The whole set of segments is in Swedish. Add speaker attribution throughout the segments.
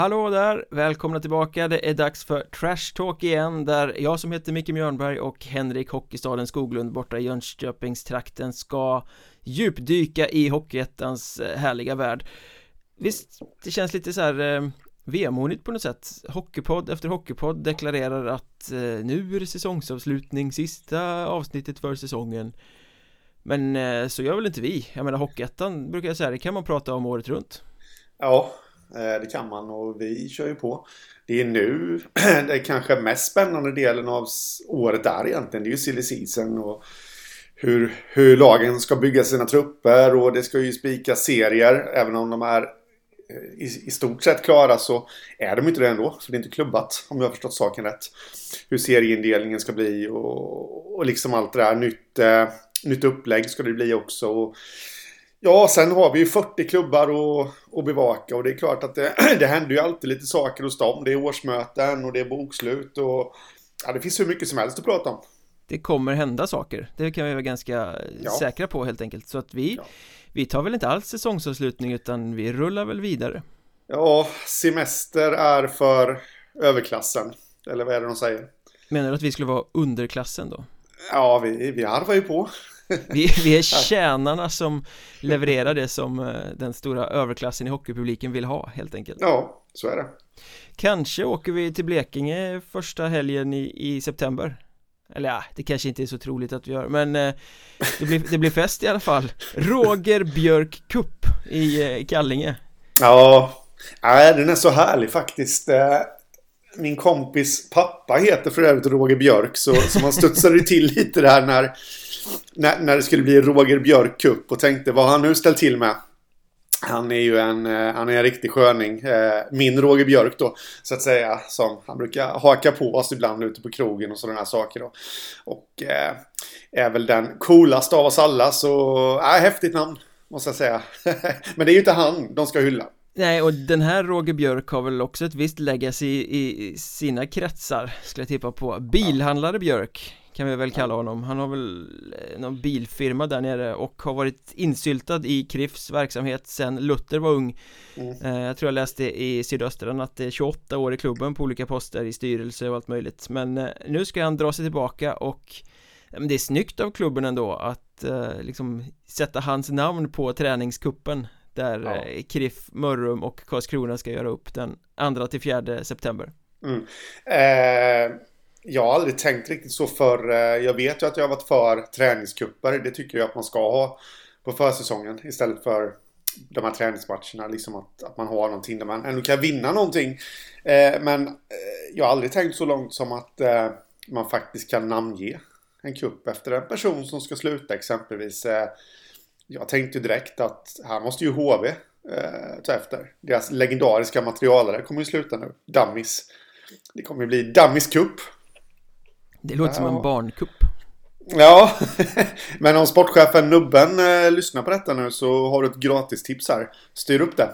Speaker 1: Hallå där! Välkomna tillbaka, det är dags för Trash Talk igen där jag som heter Micke Mjörnberg och Henrik Hockeystaden Skoglund borta i Jönköpingstrakten ska djupdyka i Hockeyettans eh, härliga värld Visst, det känns lite så här eh, vemodigt på något sätt Hockeypodd efter hockeypodd deklarerar att eh, nu är det säsongsavslutning, sista avsnittet för säsongen Men eh, så gör väl inte vi? Jag menar Hockeyettan brukar jag säga, det kan man prata om året runt
Speaker 2: Ja, Eh, det kan man och vi kör ju på. Det är nu det är kanske mest spännande delen av året där egentligen. Det är ju silly season och hur, hur lagen ska bygga sina trupper och det ska ju spikas serier. Även om de är eh, i, i stort sett klara så är de inte det ändå. Så det är inte klubbat om jag har förstått saken rätt. Hur serieindelningen ska bli och, och liksom allt det där. Nytt, eh, nytt upplägg ska det bli också. Och Ja, sen har vi ju 40 klubbar att, att bevaka och det är klart att det, det händer ju alltid lite saker hos dem. Det är årsmöten och det är bokslut och ja, det finns hur mycket som helst att prata om.
Speaker 1: Det kommer hända saker, det kan vi vara ganska ja. säkra på helt enkelt. Så att vi, ja. vi tar väl inte alls säsongsavslutning utan vi rullar väl vidare.
Speaker 2: Ja, semester är för överklassen. Eller vad är det de säger?
Speaker 1: Menar du att vi skulle vara underklassen då?
Speaker 2: Ja, vi, vi harvar ju på.
Speaker 1: Vi, vi är tjänarna som levererar det som eh, den stora överklassen i hockeypubliken vill ha helt enkelt.
Speaker 2: Ja, så är det.
Speaker 1: Kanske åker vi till Blekinge första helgen i, i september. Eller ja, det kanske inte är så troligt att vi gör men eh, det, blir, det blir fest i alla fall. Roger Björk Cup i eh, Kallinge.
Speaker 2: Ja, ja den är så härlig faktiskt. Min kompis pappa heter för övrigt Roger Björk så, så man studsade till lite där när när, när det skulle bli Roger Björk Cup och tänkte vad har han nu ställt till med? Han är ju en, eh, han är en riktig sköning. Eh, min Roger Björk då, så att säga. Som han brukar haka på oss ibland ute på krogen och sådana här saker då. Och eh, är väl den coolaste av oss alla, så äh, häftigt namn. Måste jag säga. Men det är ju inte han de ska hylla.
Speaker 1: Nej, och den här Roger Björk har väl också ett visst legacy i, i sina kretsar, skulle jag tippa på. Bilhandlare Björk kan vi väl kalla honom Han har väl eh, någon bilfirma där nere och har varit insyltad i Krifs verksamhet sen Luther var ung mm. Eh, jag tror jag läste i Sydöstran att det är 28 år i klubben på olika poster i styrelse och allt möjligt Men eh, nu ska han dra sig tillbaka och det är snyggt av klubben ändå att liksom sätta hans namn på träningskuppen där ja. Kriff, Mörrum och Karlskrona ska göra upp den 2 till 4 september
Speaker 2: mm. eh jag har aldrig tänkt riktigt så för Jag vet ju att jag har varit för träningskupper. Det tycker jag att man ska ha på försäsongen istället för de här träningsmatcherna. Liksom att, att man har någonting där man ändå kan vinna någonting. Eh, men eh, jag har aldrig tänkt så långt som att eh, man faktiskt kan namnge en kupp efter en person som ska sluta exempelvis. Jag tänkte ju direkt att här måste ju HV eh, ta efter. Deras legendariska materialare kommer ju sluta nu. Dummies. Det kommer ju bli Dummies Cup.
Speaker 1: Det låter ja. som en barnkupp
Speaker 2: Ja, men om sportchefen Nubben eh, lyssnar på detta nu så har du ett gratistips här. Styr upp det.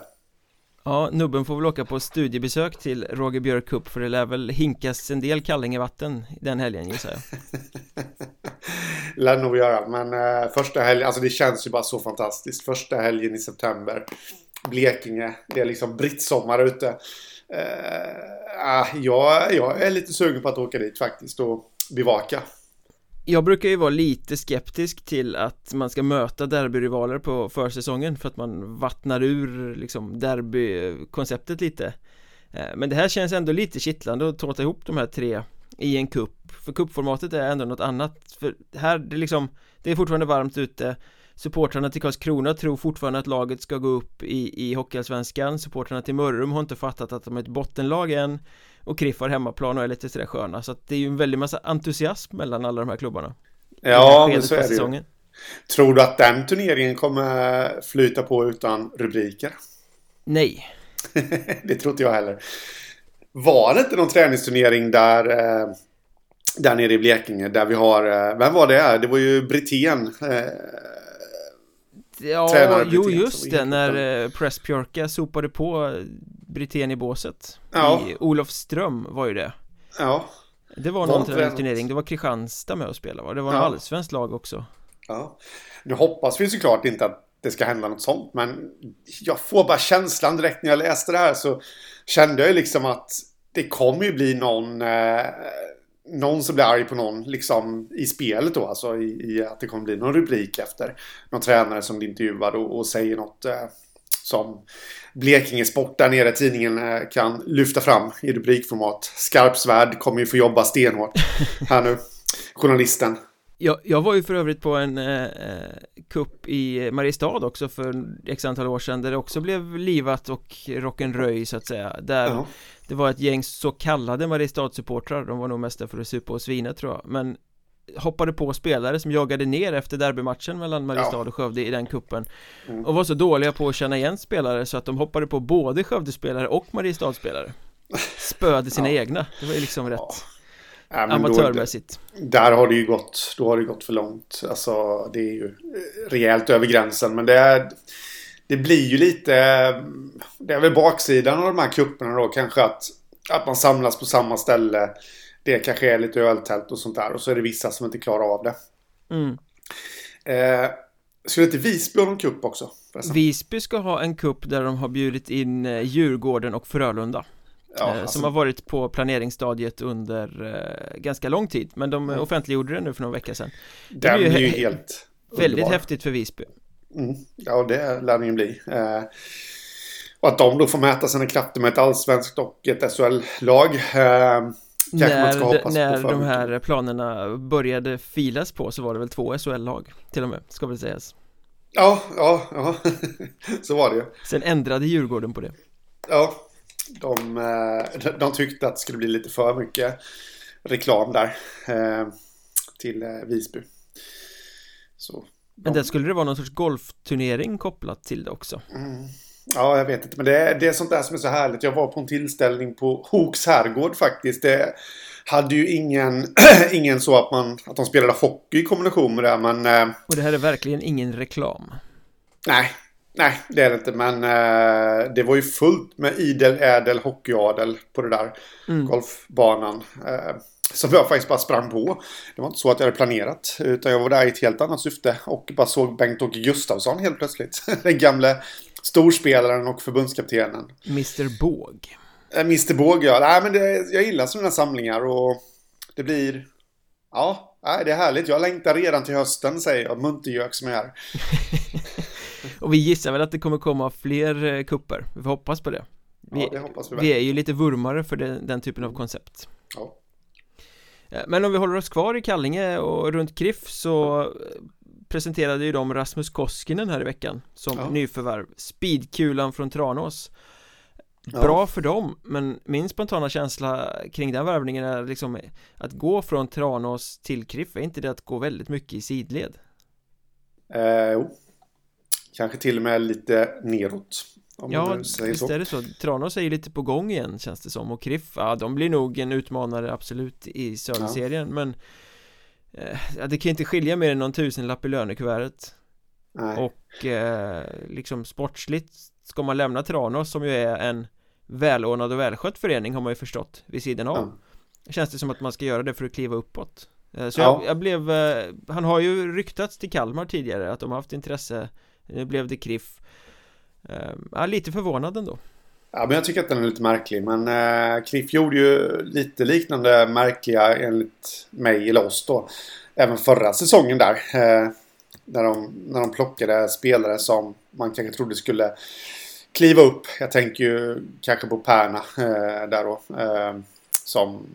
Speaker 1: Ja, Nubben får väl åka på studiebesök till Roger Björk Cup för det lär väl hinkas en del Kallingevatten den helgen gissar jag.
Speaker 2: lär nog göra, men eh, första helgen, alltså det känns ju bara så fantastiskt. Första helgen i september, Blekinge, det är liksom brittsommar ute. Eh, ah, jag, jag är lite sugen på att åka dit faktiskt och bevaka
Speaker 1: jag brukar ju vara lite skeptisk till att man ska möta derbyrivaler på försäsongen för att man vattnar ur liksom derbykonceptet lite. Eh, men det här känns ändå lite kittlande att tåta ihop de här tre i en kupp För kuppformatet är ändå något annat. För här, det liksom Det är fortfarande varmt ute. Supportrarna till Karlskrona tror fortfarande att laget ska gå upp i, i Hockeyallsvenskan. Supportrarna till Mörrum har inte fattat att de är ett bottenlag än och Kriff har hemmaplan och är lite sådär sköna så att det är ju en väldig massa entusiasm mellan alla de här klubbarna.
Speaker 2: Ja, men så är det ju. Tror du att den turneringen kommer flyta på utan rubriker?
Speaker 1: Nej.
Speaker 2: Det tror inte jag heller. Var det inte någon träningsturnering där eh, Där nere i Blekinge där vi har eh, Vem var det? Det var ju Brithén eh,
Speaker 1: Ja, jo just det, när eh, Presspjörka sopade på Brithén i båset ja. I Olofström var ju det
Speaker 2: Ja
Speaker 1: Det var någon turnering, det var Kristianstad med att spela va? Det var en ja. allsvensk lag också
Speaker 2: Ja Nu hoppas vi såklart inte att det ska hända något sånt. Men jag får bara känslan direkt när jag läste det här så kände jag liksom att det kommer ju bli någon, eh, någon som blir arg på någon liksom i spelet då. Alltså i, i att det kommer bli någon rubrik efter någon tränare som blir intervjuad och, och säger något eh, som Blekinge Sport där nere tidningen eh, kan lyfta fram i rubrikformat. Skarpsvärd kommer ju få jobba stenhårt här nu, journalisten.
Speaker 1: Jag, jag var ju för övrigt på en eh, eh kupp i Mariestad också för x antal år sedan där det också blev livat och rock'n'röj så att säga där ja. det var ett gäng så kallade Mariestad-supportrar de var nog mest där för att supa och svina tror jag men hoppade på spelare som jagade ner efter derbymatchen mellan Mariestad och Skövde i den kuppen. Mm. och var så dåliga på att känna igen spelare så att de hoppade på både Skövdespelare och Mariestad-spelare. Spöade sina ja. egna. Det var ju liksom rätt ja, amatörmässigt
Speaker 2: då, där har det ju gått då har det gått för långt. Alltså det är ju rejält över gränsen men det är det blir ju lite det är väl baksidan av de här kupperna då kanske att att man samlas på samma ställe det kanske är lite öltält och sånt där. Och så är det vissa som inte klarar av det. Mm. Eh, skulle inte Visby ha någon kupp också?
Speaker 1: Förresten? Visby ska ha en kupp där de har bjudit in eh, Djurgården och Frölunda. Ja, eh, alltså... Som har varit på planeringsstadiet under eh, ganska lång tid Men de mm. offentliggjorde det nu för några veckor sedan
Speaker 2: Det är ju, är ju helt
Speaker 1: Väldigt underbar. häftigt för Visby
Speaker 2: mm. Ja det lär det ju bli eh, Och att de då får mäta sina krafter med ett allsvenskt och ett SHL-lag eh,
Speaker 1: när, när de här planerna började filas på så var det väl två SHL-lag till och med, ska väl sägas.
Speaker 2: Ja, ja, ja, så var det ju.
Speaker 1: Sen ändrade Djurgården på det.
Speaker 2: Ja, de, eh, de tyckte att det skulle bli lite för mycket reklam där eh, till eh, Visby.
Speaker 1: Så Men där skulle det vara någon sorts golfturnering kopplat till det också. Mm.
Speaker 2: Ja, jag vet inte. Men det är, det är sånt där som är så härligt. Jag var på en tillställning på Hoks herrgård faktiskt. Det hade ju ingen, ingen så att, man, att de spelade hockey i kombination med det. Men, eh,
Speaker 1: Och det här är verkligen ingen reklam.
Speaker 2: Nej, nej det är det inte. Men eh, det var ju fullt med idel, ädel, hockeyadel på det där mm. golfbanan. Eh, som jag faktiskt bara sprang på. Det var inte så att jag hade planerat. Utan jag var där i ett helt annat syfte. Och bara såg Bengt-Åke Gustafsson helt plötsligt. Den gamle storspelaren och förbundskaptenen.
Speaker 1: Mr Båg.
Speaker 2: Eh, Mr Båg, ja. Nej, men det, jag gillar sådana samlingar och det blir... Ja, det är härligt. Jag längtar redan till hösten, säger jag. Muntergök som är.
Speaker 1: och vi gissar väl att det kommer komma fler eh, kupper. Vi hoppas på det. Vi, ja, det hoppas vi, vi är ju lite vurmare för den, den typen av koncept. Ja. Eh, men om vi håller oss kvar i Kallinge och runt Kriff så presenterade ju de Rasmus Koskinen här i veckan som ja. nyförvärv Speedkulan från Tranås Bra ja. för dem, men min spontana känsla kring den värvningen är liksom att gå från Tranås till Kriff, är inte det att gå väldigt mycket i sidled?
Speaker 2: Eh, jo, kanske till och med lite neråt
Speaker 1: Ja, visst så. är det så. Tranås är ju lite på gång igen känns det som och Kriff, ja de blir nog en utmanare absolut i söderserien ja. men Eh, det kan inte skilja mer än någon tusenlapp i lönekuvertet Nej. Och eh, liksom sportsligt ska man lämna Tranås som ju är en välordnad och välskött förening har man ju förstått vid sidan av ja. Känns det som att man ska göra det för att kliva uppåt eh, Så ja. jag, jag, blev, eh, han har ju ryktats till Kalmar tidigare att de har haft intresse Nu blev det Kriff eh, lite förvånad ändå
Speaker 2: Ja, men jag tycker att den är lite märklig. Men eh, Kriff gjorde ju lite liknande märkliga enligt mig eller oss då. Även förra säsongen där. Eh, när, de, när de plockade spelare som man kanske trodde skulle kliva upp. Jag tänker ju kanske på Perna eh, där då. Eh, som,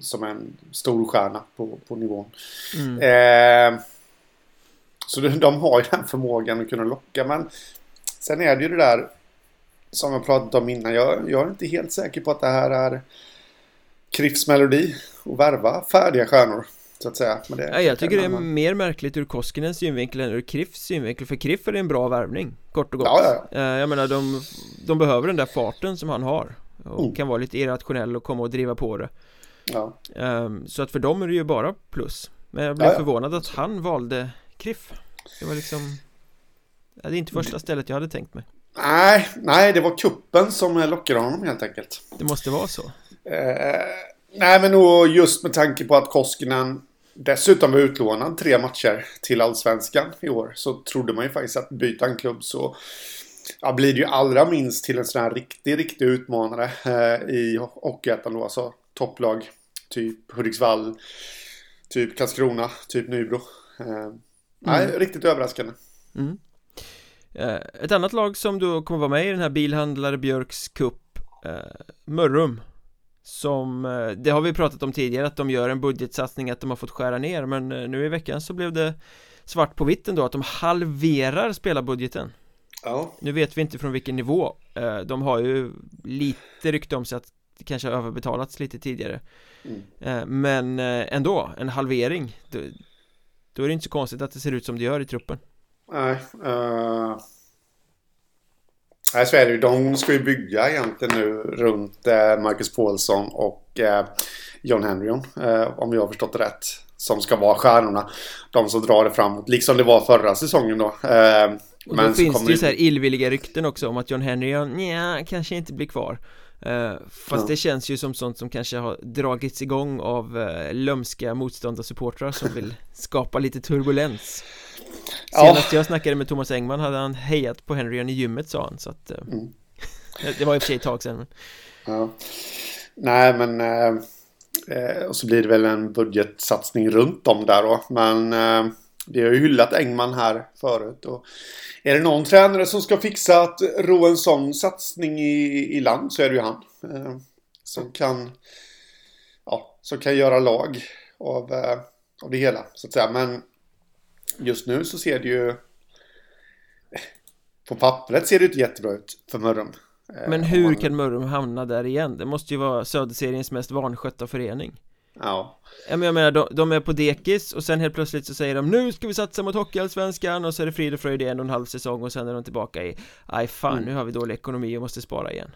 Speaker 2: som en stor stjärna på, på nivån. Mm. Eh, så de, de har ju den förmågan att kunna locka. Men sen är det ju det där som jag pratat om innan. Jag, jag är inte helt säker på att det här är Kriffs melodi och värva färdiga stjärnor. Så att säga.
Speaker 1: Men det ja, jag tycker det är mer märkligt ur Koskinens synvinkel än ur Kriffs synvinkel För Kriff är en bra värvning Kort och gott ja, ja, ja. Eh, jag menar de, de behöver den där farten som han har Och mm. kan vara lite irrationell och komma och driva på det ja. Ehm, så att för dem är det ju bara plus Men jag blev förvånad att han valde Kriff Det var liksom Det är inte första stället jag hade tänkt mig
Speaker 2: Nej, nej, det var kuppen som lockade honom helt enkelt.
Speaker 1: Det måste vara så.
Speaker 2: Eh, nej, men nog just med tanke på att Koskinen dessutom var utlånad tre matcher till Allsvenskan i år så trodde man ju faktiskt att byta en klubb så ja, blir det ju allra minst till en sån här riktig, riktig utmanare eh, i Hockeyettan då. Alltså topplag. Typ Hudiksvall. Typ Karlskrona. Typ Nybro. Eh, mm. Nej, riktigt överraskande. Mm.
Speaker 1: Eh, ett annat lag som då kommer vara med i den här bilhandlare Björks Cup eh, Mörrum. Som, eh, det har vi pratat om tidigare att de gör en budgetsatsning att de har fått skära ner men nu i veckan så blev det svart på vitt ändå att de halverar spelarbudgeten. Ja. Nu vet vi inte från vilken nivå. De har ju lite rykte om sig att det kanske har överbetalats lite tidigare. Mm. Men ändå, en halvering då, då, är det inte så konstigt att det ser ut som det gör i truppen
Speaker 2: Nej uh... Nej, så är det ju. De ska ju bygga egentligen nu runt Marcus Paulsson och John Henryon. Om jag har förstått det rätt. Som ska vara stjärnorna. De som drar det framåt. Liksom det var förra säsongen då.
Speaker 1: Och då finns det ju så här illvilliga rykten också om att John Henry, ja, kanske inte blir kvar Fast ja. det känns ju som sånt som kanske har dragits igång av lömska motståndarsupportrar som vill skapa lite turbulens Senast ja. jag snackade med Thomas Engman hade han hejat på Henry i gymmet sa han så att uh, mm. Det var i och för sig ett tag sedan men...
Speaker 2: Ja Nej men Och så blir det väl en budgetsatsning runt om där då men vi har ju hyllat Engman här förut. Och är det någon tränare som ska fixa att ro en sån satsning i, i land så är det ju han. Eh, som kan ja, som kan göra lag av, eh, av det hela så att säga. Men just nu så ser det ju på pappret ser det inte jättebra ut för Mörrum.
Speaker 1: Eh, Men hur kan Mörrum hamna där igen? Det måste ju vara Söderseriens mest vanskötta förening.
Speaker 2: Ja.
Speaker 1: Jag menar, de, de, är på dekis och sen helt plötsligt så säger de Nu ska vi satsa mot Hockeyallsvenskan och så är det frid och fröjd i en och en halv säsong och sen är de tillbaka i Aj fan, mm. nu har vi dålig ekonomi och måste spara igen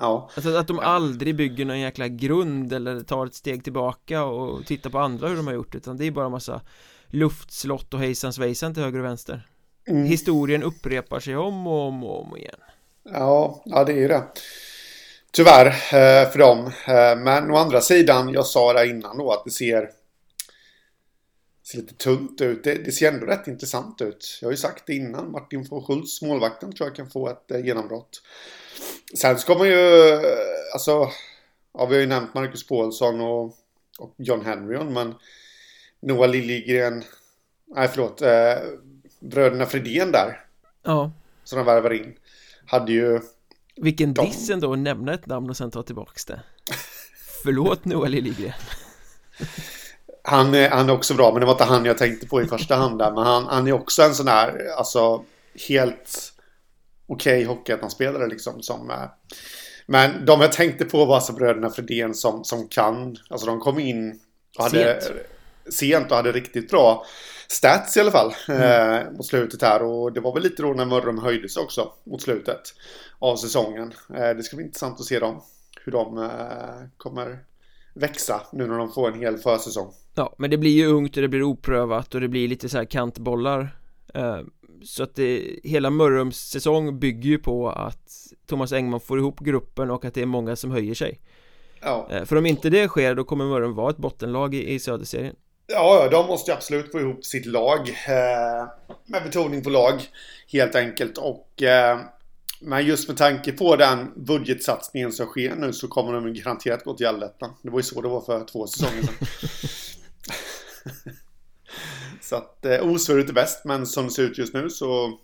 Speaker 2: Ja
Speaker 1: Alltså att de aldrig bygger någon jäkla grund eller tar ett steg tillbaka och tittar på andra hur de har gjort utan det är bara massa luftslott och hejsan svejsan till höger och vänster mm. Historien upprepar sig om och om och om igen
Speaker 2: Ja, ja det är ju det Tyvärr eh, för dem. Eh, men å andra sidan, jag sa det innan då att det ser, ser lite tunt ut. Det, det, ser ändå rätt intressant ut. Jag har ju sagt det innan. Martin von Schultz, målvakten, tror jag kan få ett eh, genombrott. Sen ska man ju, alltså, ja, vi har ju nämnt Marcus Paulsson och, och John Henryon, men Noah Liljegren, nej förlåt, eh, bröderna Fredén där.
Speaker 1: Ja.
Speaker 2: Som de värvar in. Hade ju
Speaker 1: vilken de... diss ändå att nämna ett namn och sen ta tillbaks det Förlåt Noel Liljegren
Speaker 2: han är, han är också bra, men det var inte han jag tänkte på i första hand där. Men han, han är också en sån här, alltså helt okej okay hockeyettan-spelare liksom. Som, eh, men de jag tänkte på var alltså bröderna Fredén som, som kan, alltså de kom in och hade sent, sent och hade riktigt bra stats i alla fall mm. eh, mot slutet här. Och det var väl lite då när Mörrum höjdes också mot slutet av säsongen. Eh, det ska bli intressant att se dem, hur de eh, kommer växa nu när de får en hel försäsong.
Speaker 1: Ja, men det blir ju ungt och det blir oprövat och det blir lite så här kantbollar. Eh, så att det, hela Mörrums säsong bygger ju på att Thomas Engman får ihop gruppen och att det är många som höjer sig. Ja. Eh, för om inte det sker då kommer Mörrum vara ett bottenlag i, i Söderserien.
Speaker 2: Ja, de måste absolut få ihop sitt lag. Eh, med betoning på lag, helt enkelt. Och, eh, men just med tanke på den budgetsatsningen som sker nu så kommer de garanterat gå till allettan. Det var ju så det var för två säsonger sedan. så att eh, osvuret är bäst, men som det ser ut just nu så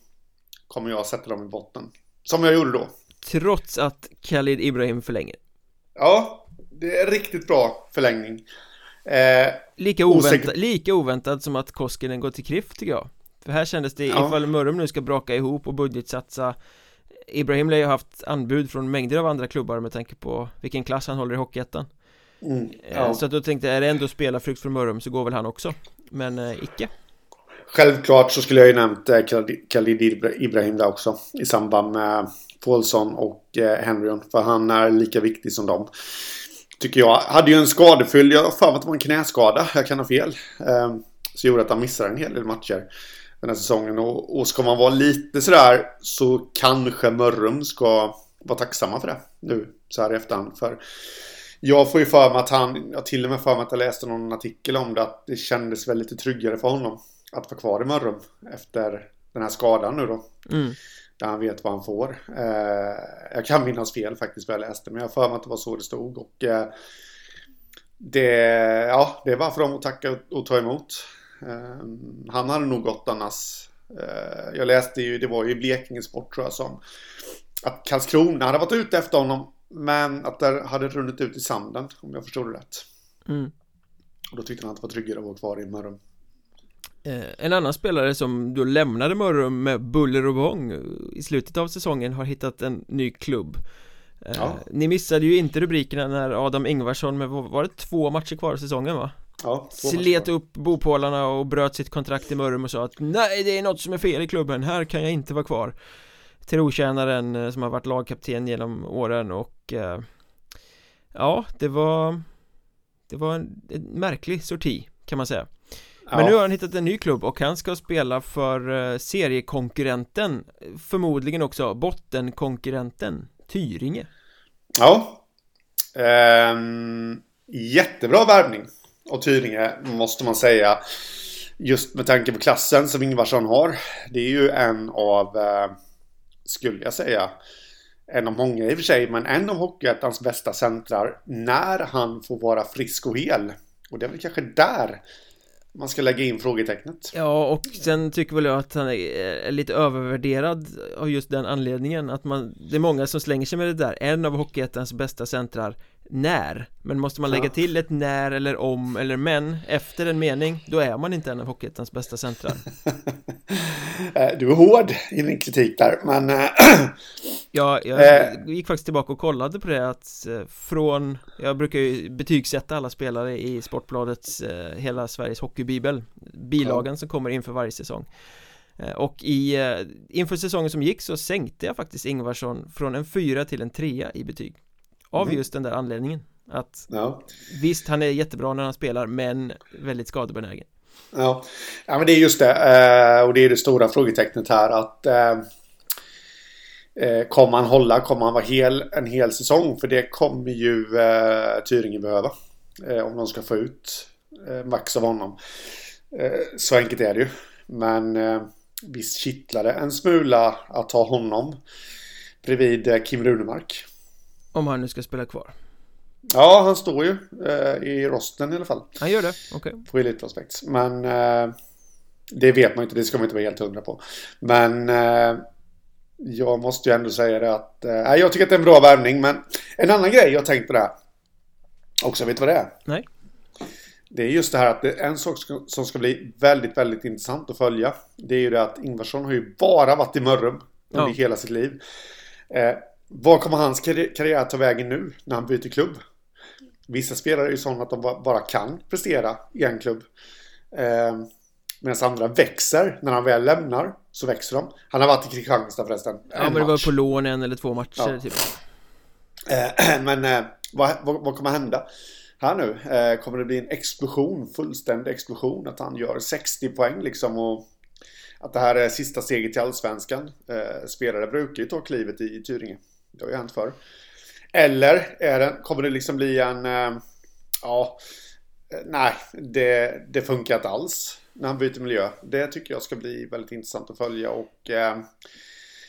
Speaker 2: kommer jag sätta dem i botten. Som jag gjorde då.
Speaker 1: Trots att Khalid Ibrahim förlänger.
Speaker 2: Ja, det är riktigt bra förlängning.
Speaker 1: Eh, lika, oväntad, lika oväntad som att Koskinen går till Kriff tycker jag. För här kändes det, ja. ifall Mörrum nu ska braka ihop och budgetsatsa Ibrahim lär ju haft anbud från mängder av andra klubbar med tanke på vilken klass han håller i Hockeyettan. Mm, eh, ja. Så att då tänkte jag, är det ändå spelarfrukt från Mörrum så går väl han också. Men eh, icke.
Speaker 2: Självklart så skulle jag ju nämnt eh, Khalid Ibrahim där också I samband med Paulsson och eh, Henryon. För han är lika viktig som dem Tycker jag. Hade ju en skadefylld, jag har för mig att det var en knäskada. Jag kan ha fel. Ehm, så gjorde att han missade en hel del matcher den här säsongen. Och, och ska man vara lite sådär så kanske Mörrum ska vara tacksamma för det nu så här i efterhand. För Jag får ju för mig att han, jag till och med för mig att jag läste någon artikel om det, att det kändes väldigt tryggare för honom att vara kvar i Mörrum efter den här skadan nu då.
Speaker 1: mm.
Speaker 2: Där han vet vad han får. Eh, jag kan minnas fel faktiskt vad jag läste, men jag för mig att det var så det stod. Och eh, det, ja, det var för dem att tacka och ta emot. Eh, han hade nog gått annars. Jag läste ju, det var ju i Blekinge Sport tror jag som att Karlskrona hade varit ute efter honom men att det hade runnit ut i sanden om jag förstod det rätt.
Speaker 1: Mm.
Speaker 2: Och då tyckte han att det var tryggare att vara kvar i Mörrum.
Speaker 1: Eh, en annan spelare som då lämnade Mörrum med buller och bång eh, i slutet av säsongen har hittat en ny klubb eh,
Speaker 2: Ja.
Speaker 1: Ni missade ju inte rubrikerna när Adam Ingvarsson med, var det två matcher kvar av säsongen va?
Speaker 2: Ja,
Speaker 1: Slet upp bopålarna och bröt sitt kontrakt i Mörrum och sa att Nej det är något som är fel i klubben, här kan jag inte vara kvar Trotjänaren eh, som har varit lagkapten genom åren och Ja, det var Det var en, en märklig sorti kan man säga Men
Speaker 2: Ja.
Speaker 1: nu har han hittat en ny klubb och han ska spela för eh, seriekonkurrenten Förmodligen också bottenkonkurrenten Tyringe
Speaker 2: Ja. Ehm, jättebra värvning. Och Tyringe måste man säga. Just med tanke på klassen som Ingvarsson har. Det är ju en av, eh, skulle jag säga, en av många i och för sig, men en av Hockeyettans bästa centrar när han får vara frisk och hel. Och det är väl kanske där man ska lägga in frågetecknet.
Speaker 1: Ja och sen tycker väl jag att han är, lite övervärderad av just den anledningen att man Det är många som slänger sig med det där En av Hockeyettans bästa centrar när Men måste man lägga till ett när eller om eller men Efter en mening Då är man inte en av Hockeyettans bästa centrar.
Speaker 2: Eh, Du är hård i din kritik där, men eh,
Speaker 1: Ja, jag
Speaker 2: Eh.
Speaker 1: gick faktiskt tillbaka och kollade på det att från Jag brukar ju betygsätta alla spelare i Sportbladets Hela Sveriges hockeybibel Bilagan som kommer inför varje säsong. Och i Inför säsongen som gick så sänkte jag faktiskt Ingvarsson Från en fyra till en trea i betyg Av
Speaker 2: Mhm.
Speaker 1: just den där anledningen Att
Speaker 2: ja.
Speaker 1: visst han är jättebra när han spelar men väldigt skadebenägen
Speaker 2: Ja. ja, men det är just det. Eh, och det är det stora frågetecknet här. att eh, eh, Kommer han hålla? Kommer han vara hel en hel säsong? För det kommer ju Tyringe behöva. Eh, om de ska få ut max av honom. Så enkelt är det ju. Men visst kittlar det en smula att ha honom bredvid Kim Runemark.
Speaker 1: Om han nu ska spela kvar
Speaker 2: Ja, han står ju eh, i rosten i alla fall.
Speaker 1: Han gör det, okej
Speaker 2: på Elite Prospects. Men eh, det vet man inte, det ska man inte vara helt hundra på. Men eh, jag måste ju ändå säga det att eh, jag tycker att det är en bra värvning. Men en annan grej jag tänkt på det här. Också, vet du vad det är?
Speaker 1: Nej
Speaker 2: Det är just det här att det är en sak som ska bli väldigt, väldigt intressant att följa. Det är ju det att Ingvarsson har ju bara varit i Mörrum under
Speaker 1: Ja.
Speaker 2: hela sitt liv. Eh, var kommer hans karri- karriär ta vägen nu när han byter klubb? Vissa spelare är ju sådana att de ba- bara kan prestera i en klubb. Eh, Medan andra växer. När han väl lämnar så växer de. Han har varit i Kristianstad förresten.
Speaker 1: Ja
Speaker 2: En
Speaker 1: men det var på lån en eller två matcher
Speaker 2: Ja.
Speaker 1: typ
Speaker 2: Eh, Men eh, vad, vad, vad kommer hända här nu? Eh, Kommer det bli en explosion, fullständig explosion? Att han gör 60 poäng liksom och att det här är sista steget till allsvenskan. Eh, Spelare brukar ju ta klivet i, i Tyringe. Det har ju hänt förr. Eller är det, kommer det liksom bli en... eh, Ja, eh, nej, det, det funkar inte alls när han byter miljö. Det tycker jag ska bli väldigt intressant att följa och... eh,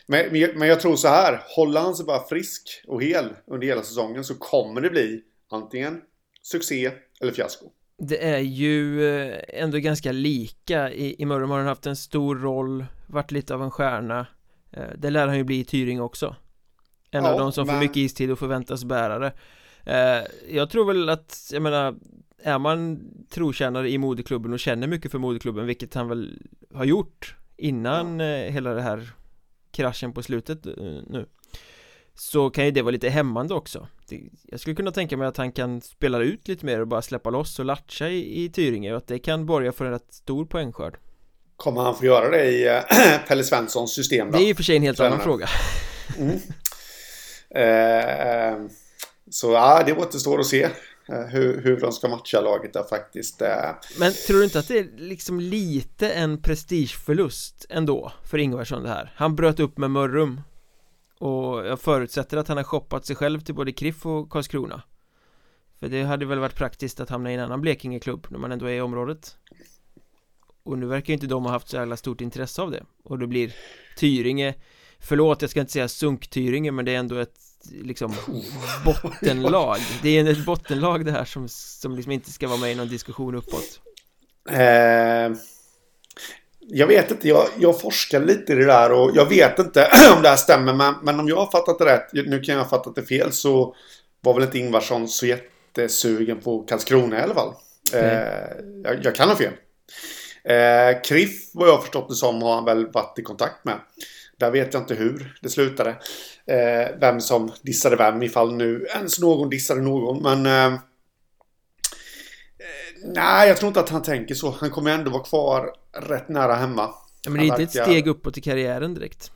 Speaker 2: men, men jag- men jag tror så här, håller han sig bara frisk och hel under hela säsongen så kommer det bli antingen succé eller fiasko.
Speaker 1: Det är ju eh, ändå ganska lika I, i Mörrum har han haft en stor roll Varit lite av en stjärna eh, Det lär han ju bli i Tyring också en
Speaker 2: Ja,
Speaker 1: av de som får
Speaker 2: men-
Speaker 1: mycket istid och förväntas bära det. Eh, Jag tror väl att, jag menar Är man trotjänare i moderklubben och känner mycket för moderklubben Vilket han väl har gjort Innan eh, hela det här Kraschen på slutet eh, nu Så kan ju det vara lite hämmande också. Jag skulle kunna tänka mig att han kan spela ut lite mer och bara släppa loss och latcha i, i Tyringe och att det kan borga för en rätt stor poängskörd.
Speaker 2: Kommer han få göra det i eh, Pelle Svenssons system då?
Speaker 1: Det är och för sig en helt annan
Speaker 2: Tränare.
Speaker 1: fråga.
Speaker 2: Eh, Eh, eh, så ja, det återstår att se eh, hur, hur de ska matcha laget där faktiskt.
Speaker 1: Men tror du inte att det är liksom lite en prestigeförlust ändå för Ingvarsson det här? Han bröt upp med Mörrum Och jag förutsätter att han har shoppat sig själv till både Kriff och Karlskrona För det hade väl varit praktiskt att hamna i en annan Blekingeklubb när man ändå är i området Och nu verkar ju inte de ha haft så jävla stort intresse av det Och det blir Tyringe Förlåt, jag ska inte säga sunk-Tyringe men det är ändå ett liksom bottenlag Det är ett bottenlag det här som, som liksom inte ska vara med i någon diskussion uppåt
Speaker 2: Eh, jag vet inte, jag, jag forskar lite i det där och jag vet inte om det här stämmer. Men, men om jag har fattat det rätt, nu kan jag ha fattat det fel, så var väl inte Ingvarsson så jättesugen på Karlskrona i alla fall. Eh, jag, jag, kan ha fel. Eh, Kriff, vad jag har förstått det som, har han väl varit i kontakt med. Där vet jag inte hur det slutade. Eh, vem som dissade vem, ifall nu ens någon dissade någon. Men eh, Nej, jag tror inte att han tänker så. Han kommer ändå vara kvar rätt nära hemma.
Speaker 1: Ja, men det är inte verkar... ett steg uppåt i karriären direkt.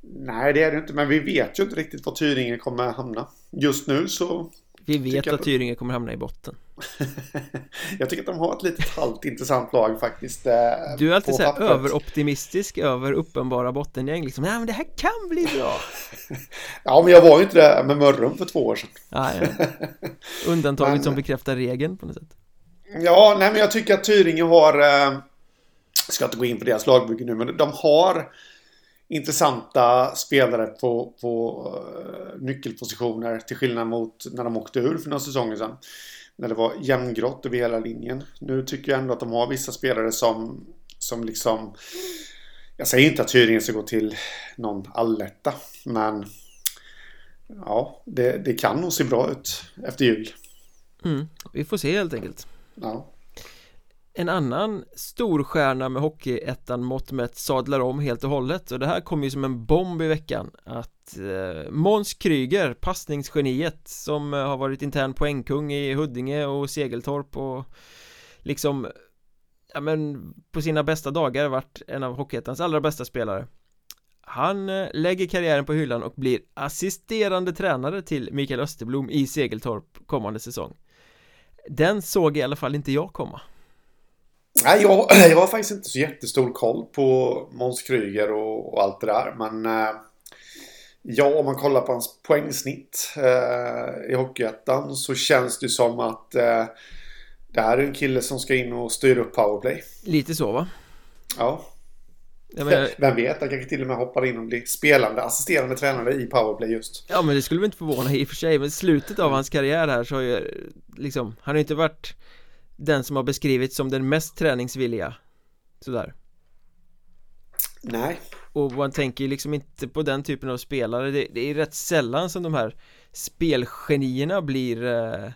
Speaker 2: Nej, det är det inte. Men vi vet ju inte riktigt var Tyringe kommer hamna. Just nu så
Speaker 1: vi vet att Tyringe kommer hamna i botten.
Speaker 2: jag tycker att de har ett litet halvt intressant lag faktiskt. Eh,
Speaker 1: du är alltid så här överoptimistisk över uppenbara bottengäng. Liksom, nej men det här kan bli bra.
Speaker 2: ja, men jag var ju inte det med Mörrum för två år sedan.
Speaker 1: ah, ja. Undantaget men... som bekräftar regeln på något sätt.
Speaker 2: Ja, nej men jag tycker att Tyringe har... Eh, ska inte gå in på deras lagbygge nu, men de har intressanta spelare på, på uh, nyckelpositioner till skillnad mot när de åkte ur för några säsonger sedan. När det var jämngrått över hela linjen. Nu tycker jag ändå att de har vissa spelare som, som liksom... Jag säger inte att Tyringen ska gå till någon alletta, men ja, det, det kan nog se bra ut efter jul.
Speaker 1: Mm, vi får se helt enkelt.
Speaker 2: Ja.
Speaker 1: En annan storstjärna med Hockeyettan mått mätt sadlar om helt och hållet. Och det här kom ju som en bomb i veckan att eh, Måns Kryger, passningsgeniet som eh, har varit intern poängkung i Huddinge och Segeltorp och liksom ja men på sina bästa dagar varit en av Hockeyettans allra bästa spelare. Han eh, lägger karriären på hyllan och blir assisterande tränare till Mikael Österblom i Segeltorp kommande säsong. Den såg i alla fall inte jag komma.
Speaker 2: Nej, jag, jag har faktiskt inte så jättestor koll på Måns Kryger och, och, allt det där. Men eh, ja, om man kollar på hans poängsnitt eh, i Hockeyettan så känns det som att eh, det här är en kille som ska in och styra upp powerplay.
Speaker 1: Lite så va?
Speaker 2: Ja. Men... Vem vet, han kanske till och med hoppar in och blir spelande, assisterande tränare i powerplay just.
Speaker 1: Ja, men det skulle väl inte förvåna i och för sig. Men slutet av hans karriär här så har ju liksom, han har inte varit den som har beskrivits som den mest träningsvilliga. Sådär.
Speaker 2: Nej.
Speaker 1: Och man tänker liksom inte på den typen av spelare. Det, det är rätt sällan som de här spelgenierna blir eh,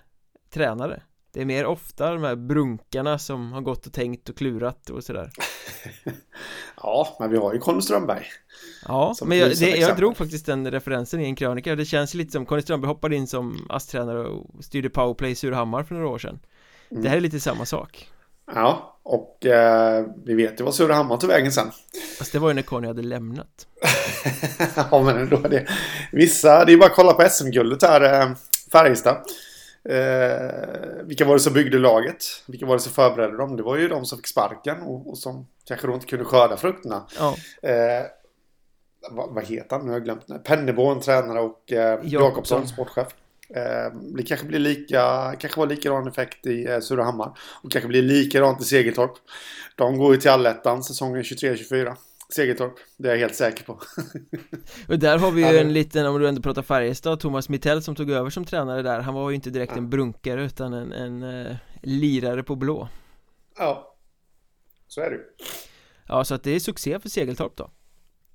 Speaker 1: tränare. Det är mer ofta de här brunkarna som har gått och tänkt och klurat och sådär.
Speaker 2: Ja, men vi har ju Conny Strömberg.
Speaker 1: Ja, men jag, det, jag drog faktiskt den referensen i en krönika. Det känns lite som Conny Strömberg hoppade in som ASS-tränare och styrde powerplay i Surahammar för några år sedan Mm. Det här är lite samma sak.
Speaker 2: Ja, och eh, vi vet ju vad Surahammar tog vägen sen.
Speaker 1: Fast det var ju när Conny hade lämnat.
Speaker 2: ja, men ändå. Det, vissa, det är bara att kolla på SM-guldet här, eh, Färjestad. Eh, vilka var det som byggde laget? Vilka var det som förberedde dem? Det var ju de som fick sparken och, och som kanske då inte kunde skörda frukterna.
Speaker 1: Ja.
Speaker 2: Eh, vad, vad, heter han? Nu har jag glömt. Penneborn tränare och eh, Jakobsson sportchef. Eh, det kanske blir lika, kanske var likadan effekt i eh, Surahammar. Och kanske blir likadant i Segeltorp. De går ju till allettan säsongen 23-24. Segeltorp, det är jag helt säker på.
Speaker 1: och där har vi ju en liten, om du ändå pratar Färjestad, Thomas Mittell som tog över som tränare där. Han var ju inte direkt en brunkare utan en, en uh, lirare på blå.
Speaker 2: Ja, så är det
Speaker 1: Ja, så att det är succé för Segeltorp då.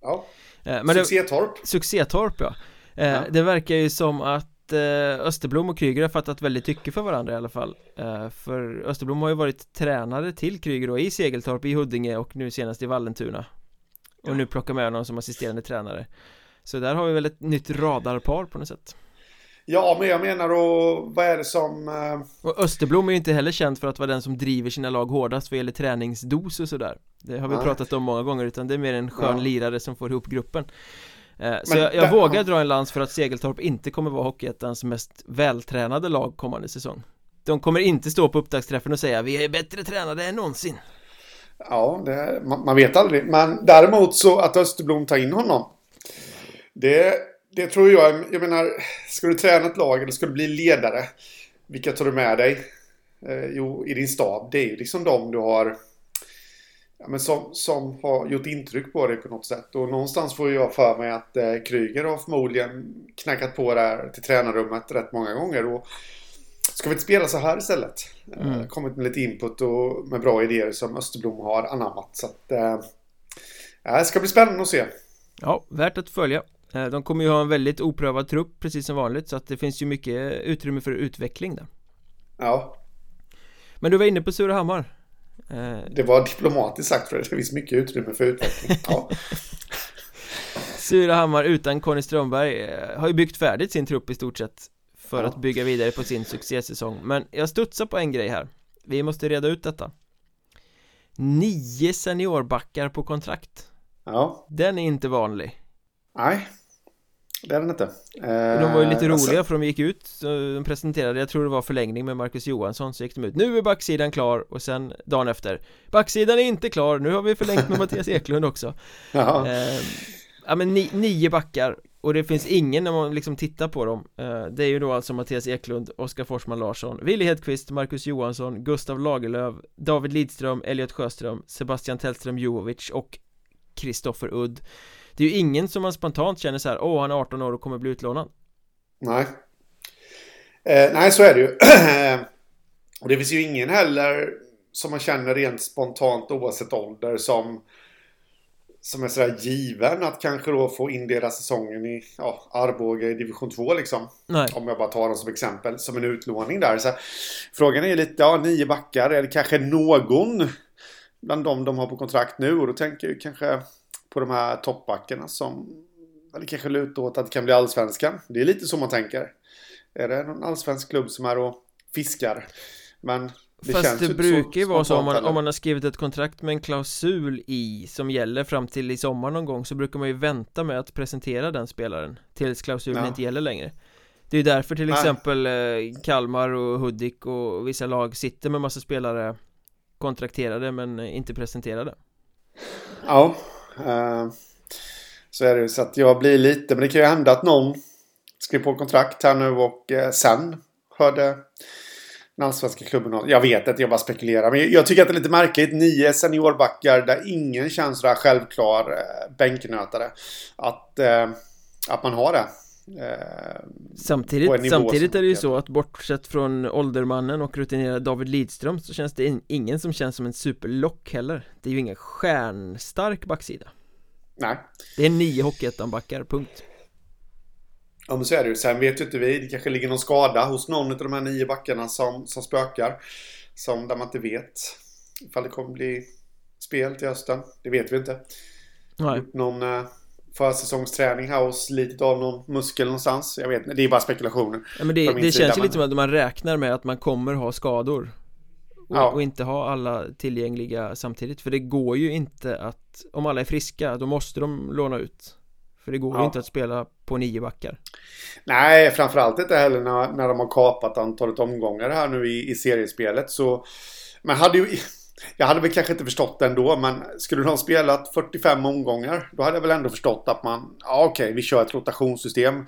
Speaker 2: Ja, men Succétorp.
Speaker 1: Det, succétorp ja. Ja. Det verkar ju som att eh, Österblom och Kryger har fattat väldigt mycket för varandra i alla fall. Eh, För Österblom har ju varit tränare till Kryger då i Segeltorp, i Huddinge och nu senast i Vallentuna. Och nu plockar med honom som assisterande tränare. Så där har vi väl ett nytt radarpar på något sätt.
Speaker 2: Ja, men jag menar då, vad är det som... Eh...
Speaker 1: Och Österblom är ju inte heller känd för att vara den som driver sina lag hårdast vad gäller träningsdos och sådär. Det har vi Nej. pratat om många gånger, utan det är mer en skön ja. lirare som får ihop gruppen så jag, jag vågar dra en lans för att Segeltorp inte kommer vara Hockeyettans mest vältränade lag kommande säsong De kommer inte stå på upptaktsträffen och säga vi är bättre tränade än någonsin
Speaker 2: Ja, det, man, man, vet aldrig Men däremot så att Österblom tar in honom Det det tror jag, jag menar, ska du träna ett lag eller ska du bli ledare? Vilka tar du med dig? Eh, jo, i din stab. Det är ju liksom de du har ja, men som, som har gjort intryck på dig på något sätt. Och någonstans får jag för mig att eh, Kryger har förmodligen knackat på där till tränarrummet rätt många gånger. Och ska vi inte spela så här istället? Eh, mm. kommit med lite input och med bra idéer som Österblom har anammat. Så att, eh, det ska bli spännande att se.
Speaker 1: Ja, värt att följa. Eh, de kommer ju ha en väldigt oprövad trupp precis som vanligt så att det finns ju mycket utrymme för utveckling där.
Speaker 2: Ja.
Speaker 1: Men du var inne på Surahammar.
Speaker 2: Eh, det var diplomatiskt sagt för det finns mycket utrymme för utveckling. Ja.
Speaker 1: Surahammar utan Conny Strömberg eh, har ju byggt färdigt sin trupp i stort sett för ja. att bygga vidare på sin succésäsong. Men jag studsar på en grej här. Vi måste reda ut detta. Nio seniorbackar på kontrakt.
Speaker 2: Ja.
Speaker 1: Den är inte vanlig.
Speaker 2: Nej. Det är den inte.
Speaker 1: De var ju lite eh, roliga alltså... för de gick ut De presenterade, jag tror det var förlängning med Marcus Johansson Så gick de ut, nu är backsidan klar och sen dagen efter. Backsidan är inte klar, nu har vi förlängt med Mattias Eklund också.
Speaker 2: Ja, eh,
Speaker 1: ja men ni, nio backar och det finns ingen när man liksom tittar på dem. Eh, Det är ju då alltså Mattias Eklund, Oskar Forsman Larsson, Willy Hedqvist, Marcus Johansson, Gustav Lagerlöf, David Lidström, Elliot Sjöström, Sebastian Tellström Jovovic och Kristoffer Udd det är ju ingen som man spontant känner så här, åh han är 18 år och kommer bli utlånad.
Speaker 2: Nej. Eh, nej, så är det ju. och det finns ju ingen heller som man känner rent spontant oavsett ålder som som är sådär given att kanske då få indela säsongen i ja, Arboga i division 2 liksom.
Speaker 1: Nej.
Speaker 2: Om jag bara tar dem som exempel, som en utlåning där. Så frågan är ju lite, ja, nio backar, eller kanske någon bland dem de har på kontrakt nu. Och då tänker jag kanske på de här toppbackarna som eller kanske lutar åt att det kan bli allsvenskan. Det är lite så man tänker. Är det någon allsvensk klubb som är och fiskar? Men
Speaker 1: det Fast det brukar ju vara så om man, om man har skrivit ett kontrakt med en klausul i som gäller fram till i sommar någon gång så brukar man ju vänta med att presentera den spelaren tills klausulen ja. inte gäller längre. Det är ju därför till exempel eh, Kalmar och Hudik och vissa lag sitter med massa spelare kontrakterade men inte presenterade.
Speaker 2: Ja, Eh, så är det så att jag blir lite, men det kan ju hända att någon skriver på kontrakt här nu och eh, sen hörde den allsvenska klubben Jag vet att jag bara spekulerar. Men jag tycker att det är lite märkligt. Nio seniorbackar där ingen känns sådär självklar eh, bänknötare. Att, att man har det.
Speaker 1: Eh, samtidigt, samtidigt är det ju så att bortsett från åldermannen och rutinerade David Lidström så känns det ingen som känns som en superlock heller. Det är ju ingen stjärnstark backsida.
Speaker 2: Nej.
Speaker 1: Det är nio Hockeyettan-backar, punkt.
Speaker 2: Ja men så är det ju, sen vet ju inte vi, det kanske ligger någon skada hos någon av de här nio backarna som, som spökar Som där man inte vet ifall det kommer bli spel till hösten, det vet vi inte.
Speaker 1: Nej.
Speaker 2: Någon eh, försäsongsträning här och slitit av någon muskel någonstans. Jag vet inte, det är bara spekulationer.
Speaker 1: Ja, men det, det känns ju lite som att man räknar med att man kommer ha skador. Och, ja. och, inte ha alla tillgängliga samtidigt. För det går ju inte att, om alla är friska, då måste de låna ut. För det går ja. ju inte att spela på nio backar.
Speaker 2: Nej, framförallt inte heller när, när de har kapat antalet omgångar här nu i, i seriespelet. Så man hade ju jag hade väl kanske inte förstått det ändå, men skulle de ha spelat 45 omgångar, då hade jag väl ändå förstått att man, ja okej, okay, vi kör ett rotationssystem.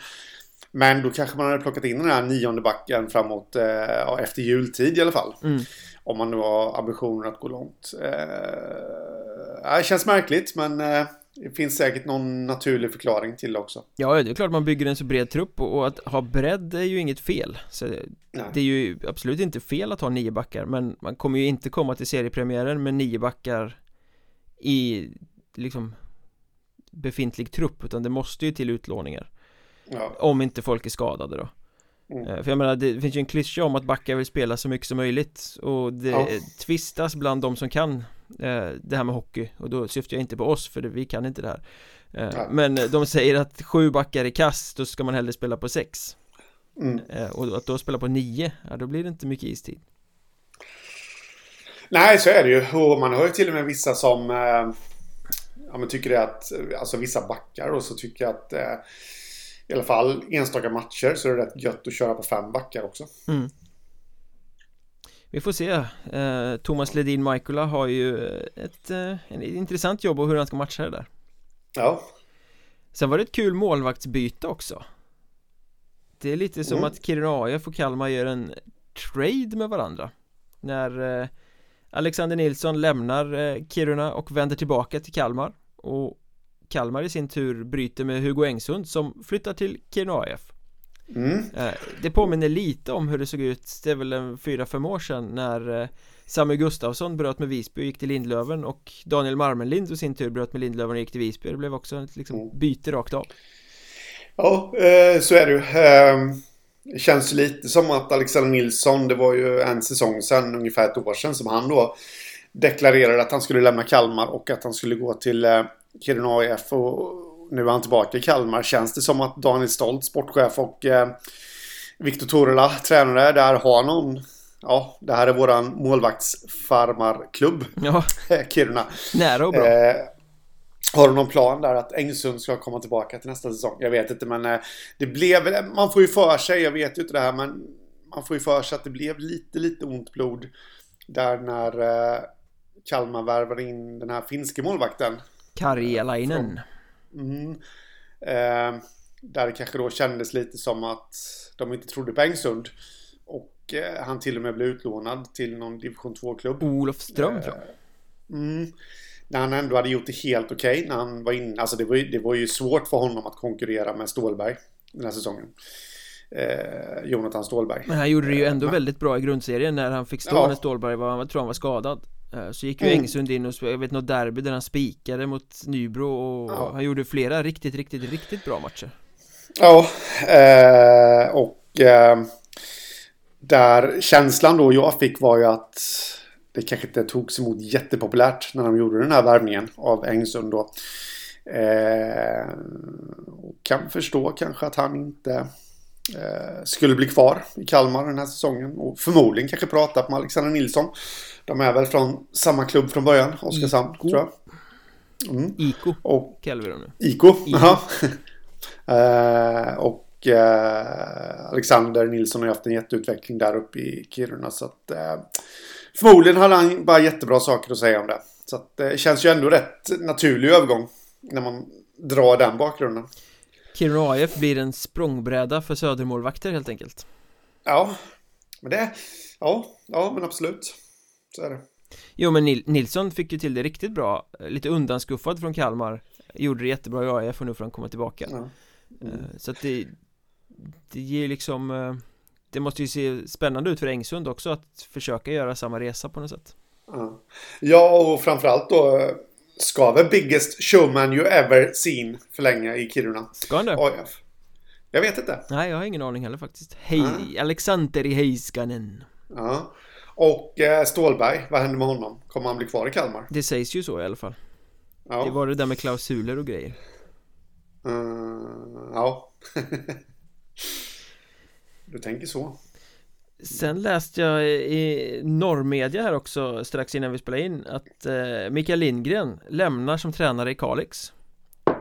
Speaker 2: Men då kanske man hade plockat in den här nionde backen framåt, eh, efter jultid i alla fall.
Speaker 1: Mm.
Speaker 2: Om man nu har ambitionen att gå långt. Eh, det känns märkligt, men eh, det finns säkert någon naturlig förklaring till det också
Speaker 1: Ja, det är klart man bygger en så bred trupp och att ha bredd är ju inget fel så Det är ju absolut inte fel att ha nio backar men man kommer ju inte komma till seriepremiären med nio backar i liksom befintlig trupp utan det måste ju till utlåningar
Speaker 2: ja.
Speaker 1: Om inte folk är skadade då Mm. Eh, för jag menar, det finns ju en klyscha om att backar vill spela så mycket som möjligt Och det ja. tvistas bland de som kan det här med hockey Och då syftar jag inte på oss för vi kan inte det här eh, Men de säger att sju backar i kast, då ska man hellre spela på sex
Speaker 2: mm.
Speaker 1: Och att då spela på nio, ja då blir det inte mycket istid
Speaker 2: Nej, så är det ju. Och man har ju till och med vissa som ja, men tycker det att, alltså vissa backar och så tycker jag att i alla fall enstaka matcher så är det rätt gött att köra på fem backar också.
Speaker 1: Mm. Vi får se. Eh, Thomas Ledin Michaela har ju ett, eh, ett intressant jobb och hur han ska matcha det där.
Speaker 2: Ja.
Speaker 1: Sen var det ett kul målvaktsbyte också. Det är lite som
Speaker 2: Mm.
Speaker 1: att Kiruna AIF och Kalmar gör en trade med varandra. När eh, Alexander Nilsson lämnar eh, Kiruna och vänder tillbaka till Kalmar. Och Kalmar i sin tur bryter med Hugo Engsund som flyttar till Kiruna AIF
Speaker 2: Mm.
Speaker 1: Eh, Det påminner lite om hur det såg ut, det är väl en fyra, fem år sedan när eh, Samuel Gustafsson bröt med Visby och gick till Lindlöven och Daniel Marmenlind i sin tur bröt med Lindlöven och gick till Visby Det blev också ett liksom
Speaker 2: Mm.
Speaker 1: byte rakt av
Speaker 2: Ja, eh, så är det ju. Eh, Det känns lite som att Alexander Nilsson, det var ju en säsong sedan, ungefär ett år sedan, som han då deklarerade att han skulle lämna Kalmar och att han skulle gå till Kiruna AIF. Och nu är han tillbaka i Kalmar. Känns det som att Daniel Stolt, sportchef och eh, Viktor Torela, tränare, där har någon Ja, det här är våran målvaktsfarmarklubb,
Speaker 1: Ja,
Speaker 2: Kiruna.
Speaker 1: nära och bra
Speaker 2: Eh, har du någon plan där att Engsund ska komma tillbaka till nästa säsong? Jag vet inte men eh, det blev man får ju för sig, jag vet ju inte det här men man får ju för sig att det blev lite, lite ont blod där när eh, Kalmar värvade in den här finske målvakten.
Speaker 1: Karjalainen
Speaker 2: Mm. Eh, där det kanske då kändes lite som att de inte trodde på Engsund. Och eh, han till och med blev utlånad till någon division 2-klubb.
Speaker 1: Olof Ström tror jag
Speaker 2: Mm. När han ändå hade gjort det helt okej när han var inne. Alltså det var, ju, det var ju svårt för honom att konkurrera med Stålberg den här säsongen. Eh, Jonathan Stålberg.
Speaker 1: Men han gjorde det ju ändå
Speaker 2: men-
Speaker 1: väldigt bra i grundserien när han fick stå
Speaker 2: Ja.
Speaker 1: när Stålberg var, jag tror han var skadad Eh, Så gick ju
Speaker 2: Mm.
Speaker 1: Engsund in och, jag vet något derby där han spikade mot Nybro och
Speaker 2: Ja.
Speaker 1: han gjorde flera riktigt, riktigt, riktigt bra matcher
Speaker 2: Ja, eh, och eh, där känslan då jag fick var ju att det kanske inte togs emot jättepopulärt när de gjorde den här värvningen av Engsund då. Eh, och kan förstå kanske att han inte eh, skulle bli kvar i Kalmar den här säsongen och förmodligen kanske prata med Alexander Nilsson. De är väl från samma klubb från början, Oskarshamn tror jag. Mm.
Speaker 1: Iko
Speaker 2: Och
Speaker 1: kallar vi dem nu
Speaker 2: IK. Jaha. eh, och eh, Alexander Nilsson har ju haft en jätteutveckling där uppe i Kiruna. Så att, eh, förmodligen hade han bara jättebra saker att säga om det. Så att, det känns ju ändå rätt naturlig övergång när man drar den bakgrunden.
Speaker 1: Kiruna AIF blir en språngbräda för södermålvakter helt enkelt
Speaker 2: Ja, men det... Ja, ja men absolut. Så är det.
Speaker 1: Jo men Nil Nilsson fick ju till det riktigt bra Lite undanskuffad från Kalmar Gjorde det jättebra i AIF och nu får han komma tillbaka
Speaker 2: Ja. Mm.
Speaker 1: Eh, Så att det Det ger liksom eh, Det måste ju se spännande ut för Engsund också att försöka göra samma resa på något sätt
Speaker 2: Ja. ja, och framförallt då ska väl Biggest Showman You Ever Seen förlänga i Kiruna.
Speaker 1: Ska han det?
Speaker 2: AIF. Jag vet inte.
Speaker 1: Nej jag har ingen aning heller faktiskt Hej,
Speaker 2: Nej.
Speaker 1: Alexander Heiskanen
Speaker 2: Ja. Och eh, Stålberg, vad händer med honom? Kommer han bli kvar i Kalmar?
Speaker 1: Det sägs ju så i alla fall
Speaker 2: Ja.
Speaker 1: Det var det där med klausuler och grejer
Speaker 2: Eh, ja. du tänker så.
Speaker 1: Sen läste jag i norrmedia här också strax innan vi spelade in att eh, Mikael Lindgren lämnar som tränare i Kalix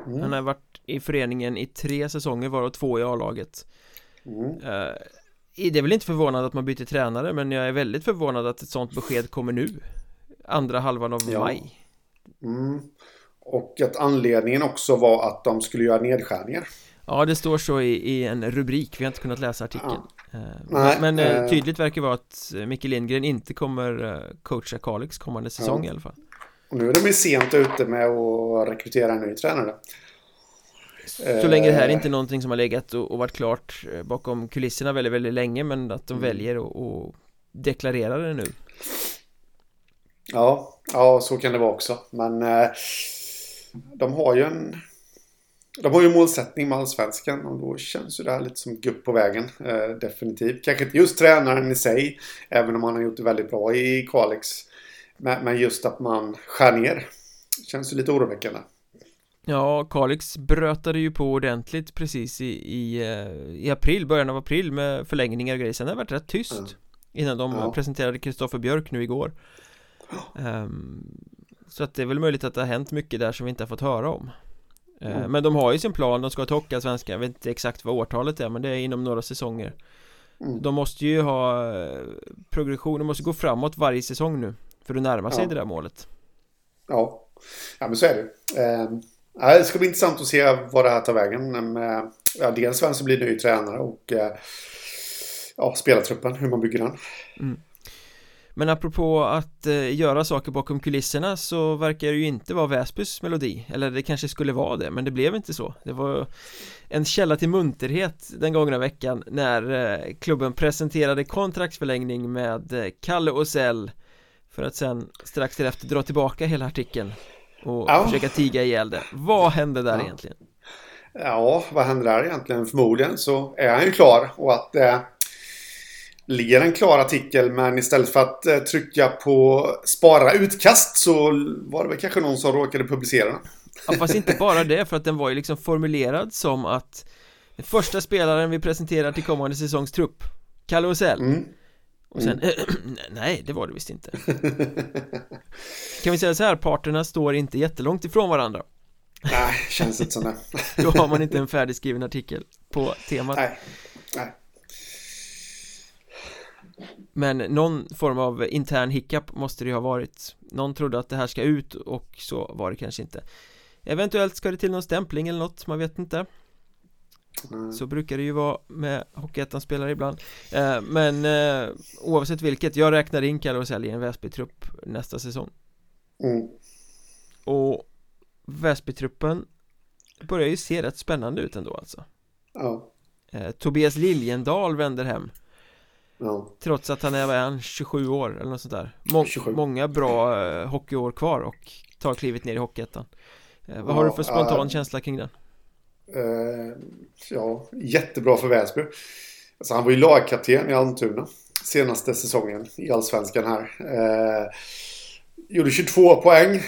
Speaker 2: Mm.
Speaker 1: Han har varit i föreningen i tre säsonger varav två i A-laget
Speaker 2: Mm.
Speaker 1: Det är väl inte förvånad att man byter tränare men jag är väldigt förvånad att ett sånt besked kommer nu Andra halvan av
Speaker 2: Ja.
Speaker 1: maj
Speaker 2: Mm. Och att anledningen också var att de skulle göra nedskärningar.
Speaker 1: Ja det står så i, i en rubrik, vi har inte kunnat läsa artikeln Eh,
Speaker 2: Nej,
Speaker 1: Men eh,
Speaker 2: eh.
Speaker 1: tydligt verkar vara att eh, Micke Lindgren inte kommer coacha Kalix kommande säsong
Speaker 2: Ja.
Speaker 1: i alla fall
Speaker 2: Och nu är de ju sent ute med att rekrytera en ny tränare.
Speaker 1: Så länge det här
Speaker 2: Eh.
Speaker 1: inte är någonting som har legat och, och varit klart eh, bakom kulisserna väldigt, väldigt länge men att de
Speaker 2: Mm.
Speaker 1: väljer att och deklarera det nu
Speaker 2: Ja, ja, så kan det vara också. Men eh, de har ju en... De har ju målsättning med allsvenskan och då känns ju det här lite som gupp på vägen. Eh, definitivt. Kanske inte just tränaren i sig, även om han har gjort det väldigt bra i Kalix. Men, men just att man skär ner. Känns ju lite oroväckande.
Speaker 1: Ja, Kalix brötade ju på ordentligt precis i, i, eh, i april, början av april med förlängningar och grejer Sen har det varit rätt tyst
Speaker 2: Mm.
Speaker 1: Innan de
Speaker 2: Ja.
Speaker 1: presenterade Kristoffer Björk nu igår Ehm, Så att det är väl möjligt att det har hänt mycket där som vi inte har fått höra om Eh,
Speaker 2: Mm.
Speaker 1: Men de har ju sin plan, de ska till Hockeyallsvenskan Jag vet inte exakt vad årtalet är men det är inom några säsonger
Speaker 2: Mm.
Speaker 1: De måste ju ha eh, progression, de måste gå framåt varje säsong nu För att närma sig
Speaker 2: Ja.
Speaker 1: det där målet
Speaker 2: Ja. ja, men så är det. Det ska bli intressant att se vad det här tar vägen. Med, eh, ja, dels vem som blir ny tränare och eh, ja, spelartruppen, hur man bygger den. Mm.
Speaker 1: Men apropå att eh, göra saker bakom kulisserna så verkar det ju inte vara Väsbys melodi Eller det kanske skulle vara det, men det blev inte så Det var en källa till munterhet den gångna veckan när eh, klubben presenterade kontraktsförlängning med eh, Kalle Osell För att sen strax därefter dra tillbaka hela artikeln och ja. försöka tiga ihjäl det Vad hände där ja. egentligen?
Speaker 2: Ja, vad hände där egentligen? Förmodligen så är han ju klar och att eh, ligger en klar artikel men istället för att eh, trycka på spara utkast så var det väl kanske någon som råkade publicera den.
Speaker 1: Ja fast inte bara det för att den var ju liksom formulerad som att den första spelaren vi presenterar till kommande säsongs trupp Kalle Osell mm. Och sen, mm. nej det var det visst inte. Kan vi säga så här, parterna står inte jättelångt ifrån varandra.
Speaker 2: Nej, känns inte som det.
Speaker 1: Då har man inte en färdigskriven artikel på temat.
Speaker 2: Nej, nej.
Speaker 1: Men någon form av intern hiccup måste det ju ha varit. Någon trodde att det här ska ut och så var det kanske inte. Eventuellt ska det till någon stämpling eller något, man vet inte mm. Så brukar det ju vara med Hockeyettan-spelare ibland eh, Men eh, oavsett vilket, jag räknar in Kalle Rosell i en Väsby-trupp nästa säsong mm. Och Väsby-truppen börjar ju se rätt spännande ut ändå alltså
Speaker 2: Ja
Speaker 1: eh, Tobias Liljendal vänder hem Ja. Trots att han är, vad är han, 27 år eller något sånt där Må 27. Många bra eh, hockeyår kvar och tar klivet ner i Hockeyettan eh, Vad ja, har du för spontan äh, känsla kring den?
Speaker 2: Eh, ja, jättebra för Väsby. Alltså, Han var ju lagkapten i Almtuna Senaste säsongen i Allsvenskan här. Eh, Gjorde 22 poäng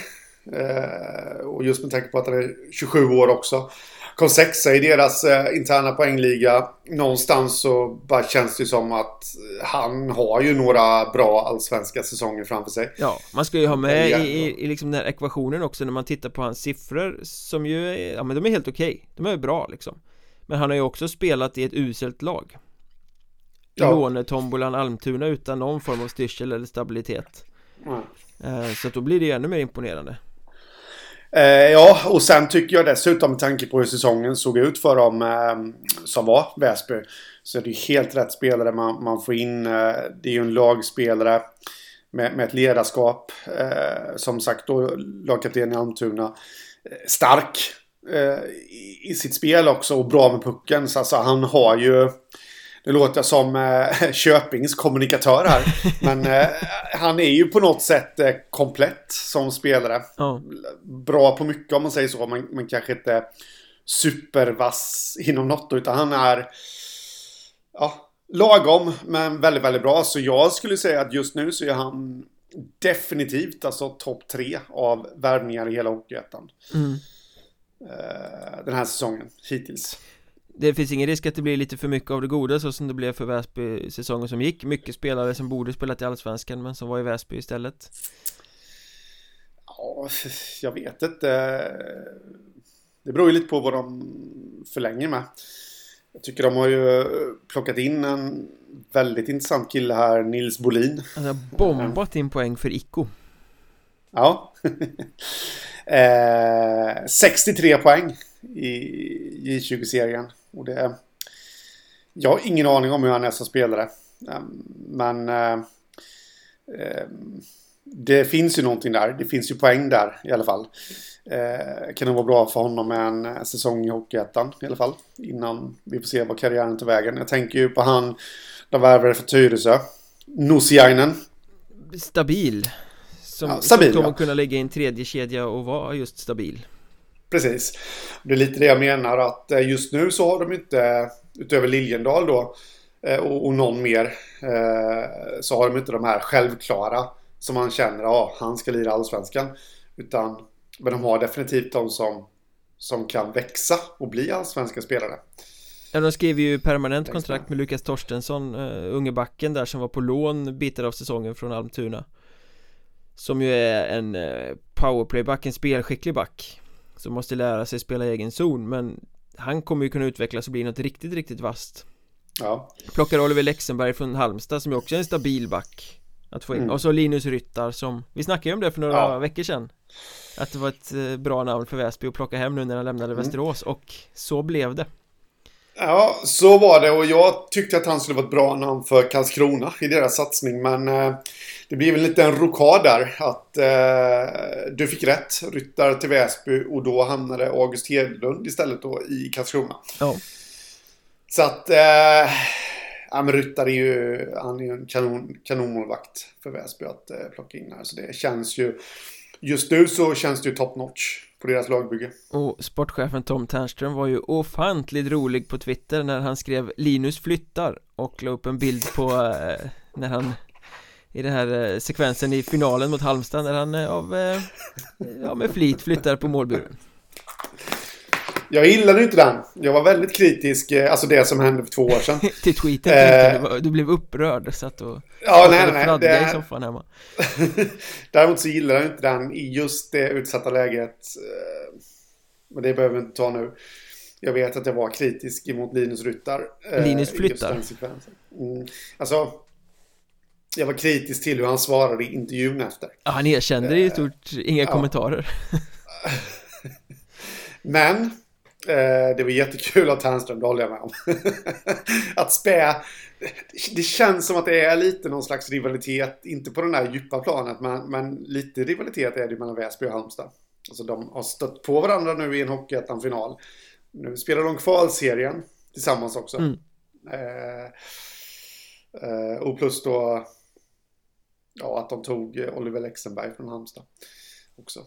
Speaker 2: eh, Och just med tanke på att han är 27 år också kom sexa i deras eh, interna poängliga. Någonstans så bara känns det som att han har ju några bra allsvenska säsonger framför sig.
Speaker 1: Ja, man ska ju ha med i, i, i liksom den här ekvationen också när man tittar på hans siffror som ju är, ja men de är helt okej. Okay. De är bra liksom. Men han har ju också spelat i ett uselt lag. Ja. Lånetombolan Almtuna utan någon form av styrsel eller stabilitet. Mm. Så då blir det ju ännu mer imponerande.
Speaker 2: Eh, ja, och sen tycker jag dessutom med tanke på hur säsongen såg ut för dem eh, som var Väsby. Så är det helt rätt spelare man, man får in. Eh, det är ju en lagspelare med, med ett ledarskap. Eh, som sagt då lagkapten i Almtuna. Eh, stark eh, i, i sitt spel också och bra med pucken. Så alltså, han har ju det låter som eh, Köpings kommunikatör här. Men eh, han är ju på något sätt eh, komplett som spelare. Oh. Bra på mycket om man säger så. Men, men kanske inte supervass inom något. Utan han är ja, lagom men väldigt, väldigt bra. Så jag skulle säga att just nu så är han definitivt alltså topp tre av värvningar i hela Hockeyettan. Mm. Eh, den här säsongen hittills.
Speaker 1: Det finns ingen risk att det blir lite för mycket av det goda så som det blev för Väsby säsongen som gick. Mycket spelare som borde spelat i Allsvenskan men som var i Väsby istället.
Speaker 2: Ja, jag vet inte. Det beror ju lite på vad de förlänger med. Jag tycker de har ju plockat in en väldigt intressant kille här, Nils Bolin.
Speaker 1: Han har bombat in poäng för Icko
Speaker 2: Ja. Eh, 63 poäng i J20-serien och det... Jag har ingen aning om hur han är som spelare. Ehm, men... Eh, ehm, det finns ju någonting där. Det finns ju poäng där i alla fall. Eh, kan det vara bra för honom med en eh, säsong i Hockeyettan i alla fall. Innan vi får se vad karriären tar vägen. Jag tänker ju på han de värvade för Tyresö. Nosiainen.
Speaker 1: Stabil. Som, ja, stabil, som kommer ja. kunna lägga in tredje kedja och vara just stabil.
Speaker 2: Precis. Det är lite det jag menar att eh, just nu så har de inte, utöver Liljendal då, eh, och, och någon mer, eh, så har de inte de här självklara som man känner, ja, han ska lira allsvenskan. Utan, men de har definitivt de som, som kan växa och bli allsvenska spelare.
Speaker 1: Ja, de skrev ju permanent kontrakt med Lukas Torstensson, uh, unge backen där som var på lån bitar av säsongen från Almtuna. Som ju är en uh, powerplayback, en spelskicklig back. Som måste lära sig spela egen zon men Han kommer ju kunna utvecklas och bli något riktigt, riktigt vasst
Speaker 2: Ja
Speaker 1: Plockar Oliver Lexenberg från Halmstad som ju också är en stabil back Att få in, mm. och så Linus Ryttar som Vi snackade ju om det för några ja. veckor sedan Att det var ett eh, bra namn för Väsby att plocka hem nu när han lämnade
Speaker 2: Mm.
Speaker 1: Västerås och så blev det
Speaker 2: Ja, så var det och jag tyckte att han skulle vara ett bra namn för Karlskrona i deras satsning. Men eh, det blev en liten rokad där. Att eh, du fick rätt. Ryttar till Väsby och då hamnade August Hedlund istället då i Karlskrona.
Speaker 1: Ja,
Speaker 2: Så att... Eh, ja, men Ryttar är ju, han är ju en kanon, kanonmålvakt för Väsby att eh, plocka in här. Så det känns ju... Just nu så känns det ju top notch på deras lagbygge.
Speaker 1: och sportchefen Tom Ternström var ju ofantligt rolig på Twitter när han skrev Linus flyttar och la upp en bild på eh, när han i den här eh, sekvensen i finalen mot Halmstad när han eh, av, eh, ja med flit flyttar på målburen
Speaker 2: jag gillade inte den. Jag var väldigt kritisk. eh, Alltså det som hände för två år sedan.
Speaker 1: till tweeten
Speaker 2: Eh.
Speaker 1: du, blev upprörd satt och
Speaker 2: Ja, nej, nej, nej.
Speaker 1: fladdrade i
Speaker 2: Det,
Speaker 1: soffan hemma
Speaker 2: däremot så gillar jag inte den i just det utsatta läget. eh, Men det behöver vi inte ta nu. Jag vet att jag var kritisk emot Linus Ryttar. eh,
Speaker 1: Linus flyttar.
Speaker 2: Mm. Alltså, jag var kritisk till hur han svarade i intervjun efter.
Speaker 1: ja, Han erkände i stort inga
Speaker 2: Ja.
Speaker 1: kommentarer
Speaker 2: Men eh, det var jättekul av Ternström, det håller jag med om. att spä. Det känns som att det är lite någon slags rivalitet, inte på den där djupa planet, men, men lite rivalitet är det mellan Väsby och Halmstad. Alltså de har stött på varandra nu i en Hockeyettan-final. Nu spelar de kvalserien tillsammans också.
Speaker 1: Mm.
Speaker 2: Eh, eh, och plus då ja, att de tog Oliver Lexenberg från Halmstad också.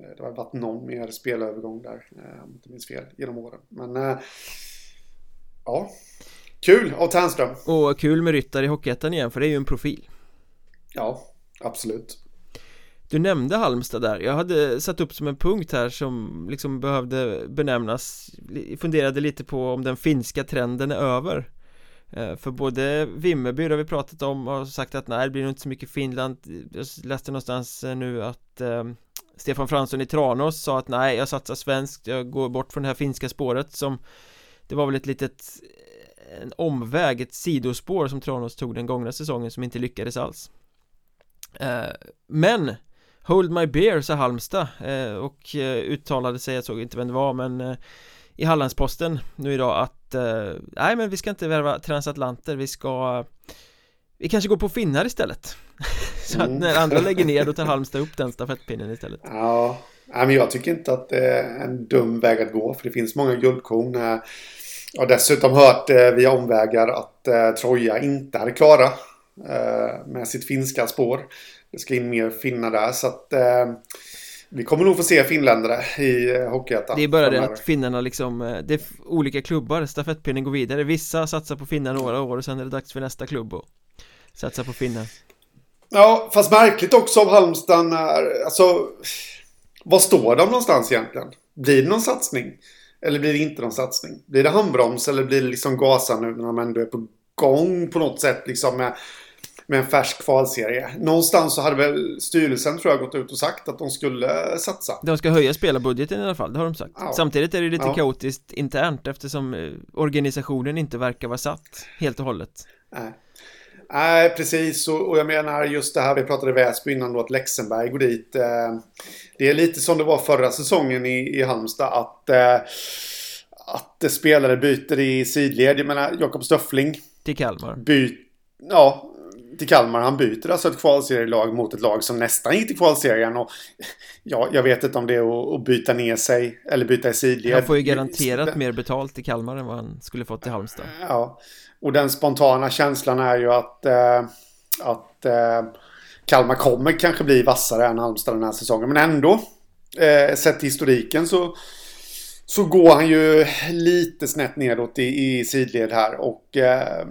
Speaker 2: Eh, Det har varit någon mer spelövergång där, eh, om jag inte minns fel, genom åren. Men eh, ja, kul av Ternström.
Speaker 1: Och kul med Ryttar i Hockeyettan igen för det är ju en profil
Speaker 2: Ja, absolut.
Speaker 1: Du nämnde Halmstad där, jag hade satt upp som en punkt här som liksom behövde benämnas Funderade lite på om den finska trenden är över Eh, för både Vimmerby, det har vi pratat om, har sagt att nej det blir nog inte så mycket Finland. Jag läste någonstans eh, nu att eh, Stefan Fransson i Tranås sa att nej jag satsar svenskt, jag går bort från det här finska spåret som Det var väl ett litet eh, En omväg, ett sidospår som Tranås tog den gångna säsongen som inte lyckades alls. Eh, Men Hold My Beer sa Halmstad eh, och eh, uttalade sig, jag såg inte vem det var men eh, i Hallandsposten nu idag att eh, nej men vi ska inte värva transatlanter, vi ska vi kanske går på finnar istället Så att
Speaker 2: Mm.
Speaker 1: när andra lägger ner då tar Halmstad upp den stafettpinnen istället
Speaker 2: Ja, nej, men jag tycker inte att det är en dum väg att gå, för det finns många guldkorn. eh. Jag har dessutom hört eh, via omvägar att eh, Troja inte är klara eh, med sitt finska spår. Det ska in mer finnar där, så att eh, vi kommer nog få se finländare i eh, Hockeyettan.
Speaker 1: Det är bara det att finnarna liksom, eh, det är olika klubbar, stafettpinnen går vidare Vissa satsar på finnar några år och sen är det dags för nästa klubb och satsa på finnar
Speaker 2: Ja, fast märkligt också av Halmstad när, alltså, vad står de någonstans egentligen? Blir det någon satsning? Eller blir det inte någon satsning? Blir det handbroms eller blir det liksom gasa nu när de ändå är på gång på något sätt liksom med, med en färsk kvalserie? Någonstans så hade väl styrelsen tror jag gått ut och sagt att de skulle satsa.
Speaker 1: De ska höja spelarbudgeten i alla fall, det har de sagt
Speaker 2: Ja.
Speaker 1: Samtidigt är det lite
Speaker 2: Ja.
Speaker 1: kaotiskt internt eftersom eh, organisationen inte verkar vara satt helt och hållet
Speaker 2: Nej. Nej, precis. Och, jag menar just det här, vi pratade Väsby innan då, att Lexenberg går dit. Eh, det är lite som det var förra säsongen i, i Halmstad, att, eh, att spelare byter i sidled. Jag menar, Jakob Stöffling
Speaker 1: till Kalmar
Speaker 2: byter, ja, till Kalmar. Han byter alltså ett kvalserielag mot ett lag som nästan gick till kvalserien. Och, ja, jag vet inte om det är att, byta ner sig eller byta i sidled.
Speaker 1: Han får ju garanterat mer betalt i Kalmar än vad han skulle fått i Halmstad
Speaker 2: Ja, och den spontana känslan är ju att, eh, att eh, Kalmar kommer kanske bli vassare än Halmstad den här säsongen. Men ändå, eh, sett till historiken så, så går han ju lite snett nedåt i, i sidled här. Och eh,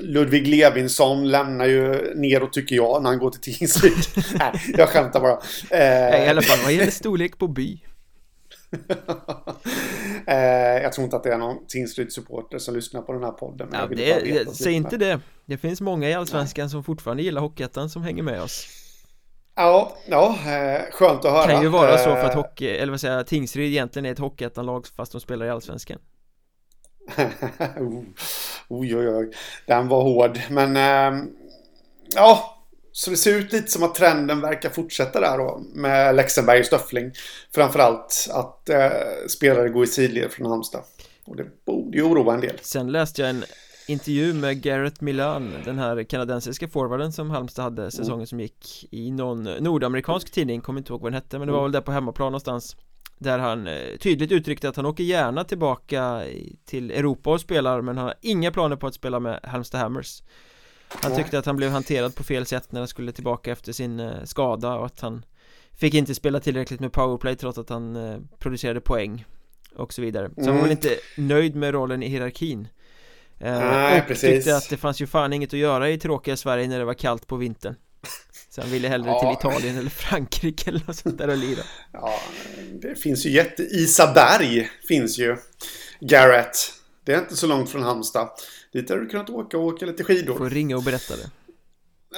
Speaker 2: Ludvig Levinsson lämnar ju neråt tycker jag när han går till Tingsryd. Nej, jag skämtar bara. Eh,
Speaker 1: I alla fall vad gäller storlek på by
Speaker 2: eh, jag tror inte att det är någon Tingsryd-supporter som lyssnar på den här podden. men
Speaker 1: ja,
Speaker 2: jag
Speaker 1: det, det, Säg
Speaker 2: lyssna.
Speaker 1: inte det Det finns många i Allsvenskan som fortfarande gillar Hockeyettan som hänger med oss
Speaker 2: Ja, ja eh, skönt att höra.
Speaker 1: Kan ju vara så för att
Speaker 2: Eh,
Speaker 1: hockey, eller vad säger Tingsryd egentligen är ett Hockeyettan-lag fast de spelar i Allsvenskan
Speaker 2: oj, oj, oj. Den var hård. Men ehm, ja, så det ser ut lite som att trenden verkar fortsätta där då med Lexenberg och Stöffling. Framförallt att eh, spelare går i sidled från Halmstad. Och det borde ju oroa en del.
Speaker 1: Sen läste jag en intervju med Garrett Milan Den här kanadensiska forwarden som Halmstad hade säsongen mm. som gick I någon nordamerikansk tidning, kommer inte ihåg vad den hette Men det var mm. väl där på hemmaplan någonstans Där han eh, tydligt uttryckte att han åker gärna tillbaka till Europa och spelar Men han har inga planer på att spela med Halmstad Hammers Han tyckte att han blev hanterad på fel sätt när han skulle tillbaka efter sin eh, skada och att han Fick inte spela tillräckligt med powerplay trots att han eh, producerade poäng Och så vidare Så mm. han var väl mm. inte nöjd med rollen i hierarkin
Speaker 2: Nej, och precis.
Speaker 1: tyckte att det fanns ju fan inget att göra i tråkiga Sverige när det var kallt på vintern Så han ville hellre ja. till Italien eller Frankrike eller något sånt där och lira
Speaker 2: Ja, det finns ju jätte... Isaberg finns ju Garrett Det är inte så långt från Halmstad Dit har du kunnat åka och åka lite skidor
Speaker 1: Får ringa och berätta det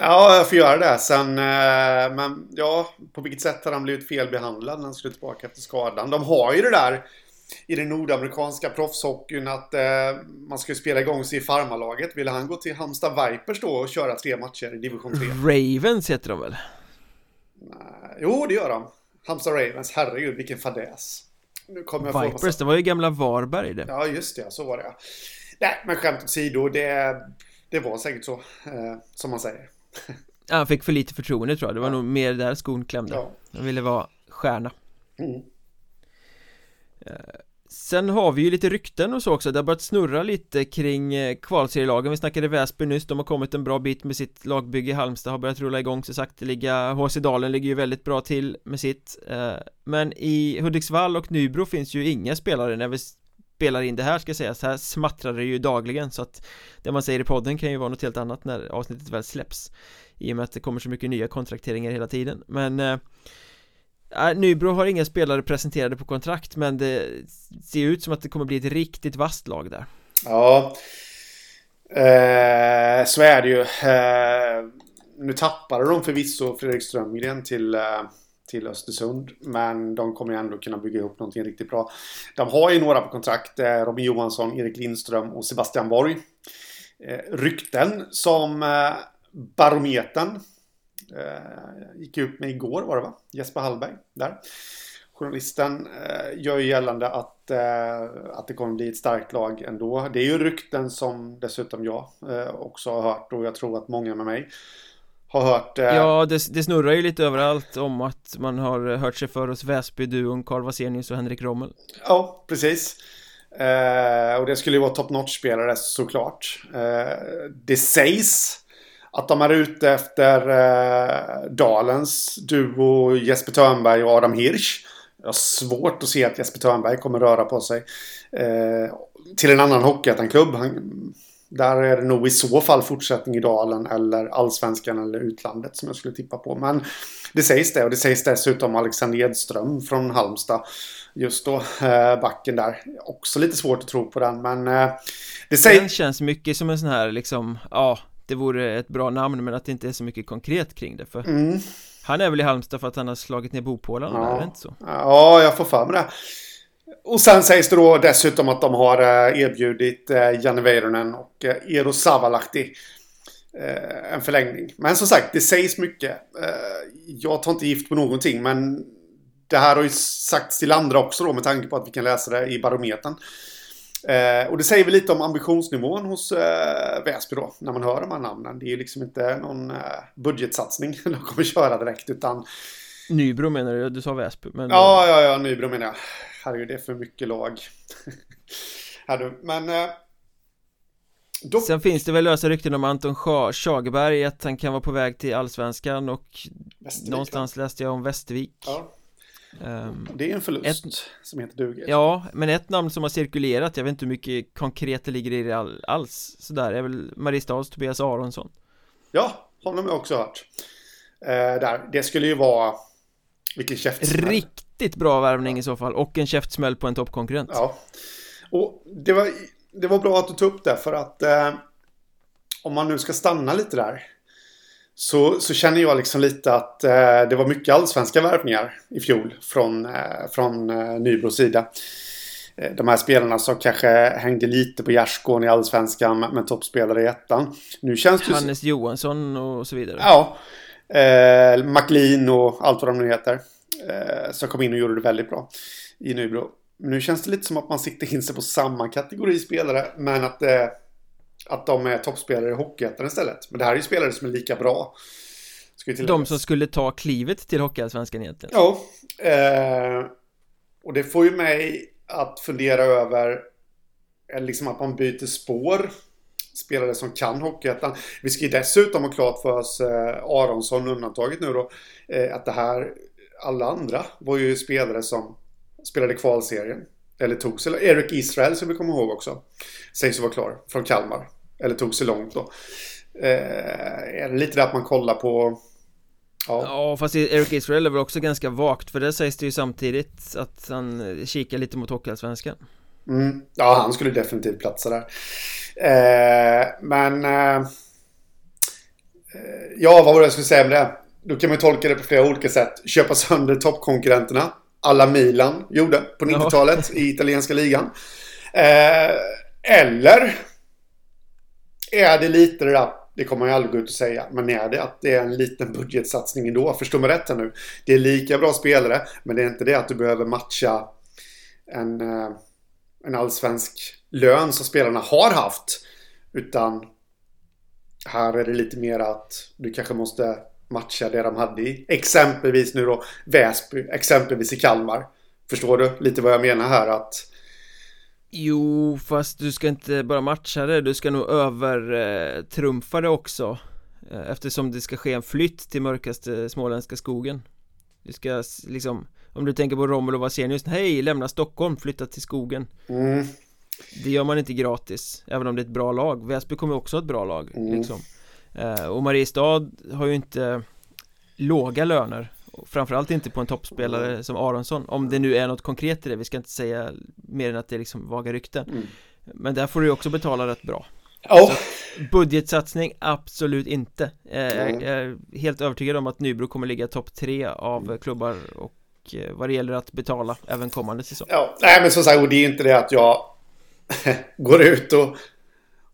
Speaker 2: Ja, jag får göra det. Sen, eh, men ja, på vilket sätt har han blivit felbehandlad när han skulle tillbaka efter skadan? De har ju det där i den nordamerikanska proffshockeyn att eh, man ska spela igång sig i farmarlaget. Ville han gå till Halmstad Vipers då och köra tre matcher i division 3?
Speaker 1: Ravens heter de väl?
Speaker 2: Nej, jo, det gör de. Halmstad Ravens, herregud vilken fadäs.
Speaker 1: Nu kommer jag Vipers, det var ju gamla Varberg det.
Speaker 2: Ja, just det, så var det. Nej, men skämt åsido, det, det var säkert så, eh, som man säger.
Speaker 1: Han fick för lite förtroende tror jag, det var ja. nog mer där skon klämde. Ja. Han ville vara stjärna. Mm. Sen har vi ju lite rykten och så också, det har börjat snurra lite kring eh, kvalserielagen. Vi snackade Väsby nyss, de har kommit en bra bit med sitt lagbygge. Halmstad har börjat rulla igång. Så sakteliga HC Dalen ligger ju väldigt bra till med sitt eh, Men i Hudiksvall och Nybro finns ju inga spelare när vi spelar in det här ska sägas Här smattrar det ju dagligen. Så att Det man säger i podden kan ju vara något helt annat när avsnittet väl släpps I och med att det kommer så mycket nya kontrakteringar hela tiden. Men eh, Äh, Nybro har inga spelare presenterade på kontrakt men det ser ut som att det kommer bli ett riktigt vasst lag där.
Speaker 2: Ja, eh, så är det ju. Eh, nu tappade de förvisso Fredrik Strömgren till, eh, till Östersund. Men de kommer ju ändå kunna bygga ihop någonting riktigt bra. De har ju några på kontrakt. Eh, Robin Johansson, Erik Lindström och Sebastian Borg. Eh, rykten som eh, Barometern Eh, gick upp med igår var det va? Jesper Hallberg där. Journalisten eh, gör ju gällande att, eh, att det kommer bli ett starkt lag ändå. Det är ju rykten som dessutom jag eh, också har hört och jag tror att många med mig har hört. Eh,
Speaker 1: ja, det, det snurrar ju lite överallt om att man har hört sig för hos Väsby-duon Karl Vasenius och Henrik Rommel.
Speaker 2: Ja, precis. Eh, och det skulle ju vara top notch-spelare såklart. det sägs att de är ute efter eh, Dalens duo Jesper Törnberg och Adam Hirsch. Jag har svårt att se att Jesper Törnberg kommer röra på sig eh, till en annan hockeyettan-klubb. Där är det nog i så fall fortsättning i Dalen eller allsvenskan eller utlandet som jag skulle tippa på. Men det sägs det och det sägs dessutom Alexander Edström från Halmstad. Just då, eh, backen där. Också lite svårt att tro på den men eh,
Speaker 1: det sägs... Den känns mycket som en sån här liksom, ja det vore ett bra namn men att det inte är så mycket konkret kring det för mm. Han är väl i Halmstad för att han har slagit ner bopålarna ja. är det inte så?
Speaker 2: Ja, jag får för mig det Och sen sägs det då dessutom att de har eh, erbjudit eh, Janne Väyrynen och eh, Eero Savalahti en förlängning. Men som sagt, det sägs mycket. Jag tar inte gift på någonting men det här har ju sagts till andra också då med tanke på att vi kan läsa det i barometern. Eh, och det säger väl lite om ambitionsnivån hos eh, Väsby då, när man hör de här namnen. Det är ju liksom inte någon eh, budgetsatsning de kommer köra direkt, utan...
Speaker 1: Nybro menar du? Du sa Väsby, men...
Speaker 2: Ja, ja, ja, Nybro menar jag. Herregud, det är för mycket lag. men... Eh...
Speaker 1: Då... Sen finns det väl lösa rykten om Anton Schagerberg att han kan vara på väg till Allsvenskan och Västervik, någonstans va? läste jag om Västervik ja.
Speaker 2: Um, det är en förlust ett, som heter duger.
Speaker 1: Ja, men ett namn som har cirkulerat, jag vet inte hur mycket konkret det ligger i det all, alls. Sådär, är väl Mariestads Tobias Aronsson.
Speaker 2: Ja, honom har jag också hört. Uh, där. Det skulle ju vara Vilken käftsmäll.
Speaker 1: Riktigt bra värvning i så fall, och en käftsmäll på en toppkonkurrent.
Speaker 2: Ja. Och det var, det var bra att du tog upp det för att uh, Om man nu ska stanna lite där så, så känner jag liksom lite att eh, det var mycket allsvenska värvningar i fjol från, eh, från eh, Nybros sida. eh, de här spelarna som kanske hängde lite på gärdsgården i Allsvenskan men toppspelare i ettan. Nu känns det
Speaker 1: Hannes Johansson och så vidare.
Speaker 2: Ja. Eh, McLean och allt vad de nu heter. Eh, som kom in och gjorde det väldigt bra i Nybro. Nu känns det lite som att man siktar in sig på samma kategori spelare men att, eh, att de är toppspelare i Hockeyettan istället. Men det här är ju spelare som är lika bra.
Speaker 1: De som skulle ta klivet till Hockeyallsvenskan egentligen.
Speaker 2: Ja. Eh, och det får ju mig att fundera över liksom att man byter spår. Spelare som kan Hockeyettan. Vi ska ju dessutom ha klart för oss eh, Aronsson undantaget nu då. Eh, att det här, alla andra var ju spelare som spelade kvalserien. Eller tog sig, Eric Israel som vi kommer ihåg också. Sägs vara klar från Kalmar. Eller tog sig långt då. Eh, är det lite det att man kollar på
Speaker 1: Ja. ja, fast Eric Israel är väl också ganska vagt för det sägs det ju samtidigt att han kikar lite mot Hockeyallsvenskan.
Speaker 2: Mm. Ja, han skulle definitivt platsa där. Eh, men... Eh, ja, vad var det jag skulle säga med det? Då kan man tolka det på flera olika sätt. Köpa sönder toppkonkurrenterna. Alla Milan gjorde på 90-talet i italienska ligan. Eh, eller är det lite det där det kommer man ju aldrig gå ut och säga. Men är det att det är en liten budgetsatsning ändå? Förstå mig rätt här nu. Det är lika bra spelare. Men det är inte det att du behöver matcha en, eh, en allsvensk lön som spelarna har haft. Utan här är det lite mer att du kanske måste matcha det de hade i exempelvis nu då Väsby, exempelvis i Kalmar. Förstår du lite vad jag menar här att
Speaker 1: Jo, fast du ska inte bara matcha det, du ska nog övertrumfa det också. Eh, Eftersom det ska ske en flytt till mörkaste småländska skogen. Du ska liksom, om du tänker på Rommel och Vasenius, hej, lämna Stockholm, flytta till skogen. Mm. Det gör man inte gratis, även om det är ett bra lag. Väsby kommer också ha ett bra lag, mm. liksom. Eh, Och Mariestad har ju inte låga löner Framförallt inte på en toppspelare mm. som Aronsson Om det nu är något konkret i det, vi ska inte säga mer än att det är liksom vaga rykten mm. Men där får du också betala rätt bra
Speaker 2: oh.
Speaker 1: Budgetsatsning, absolut inte eh. Jag är helt övertygad om att Nybro kommer ligga topp tre av mm. klubbar och eh, vad det gäller att betala även kommande säsong
Speaker 2: Ja, nej men som sagt, det är inte det att jag går ut och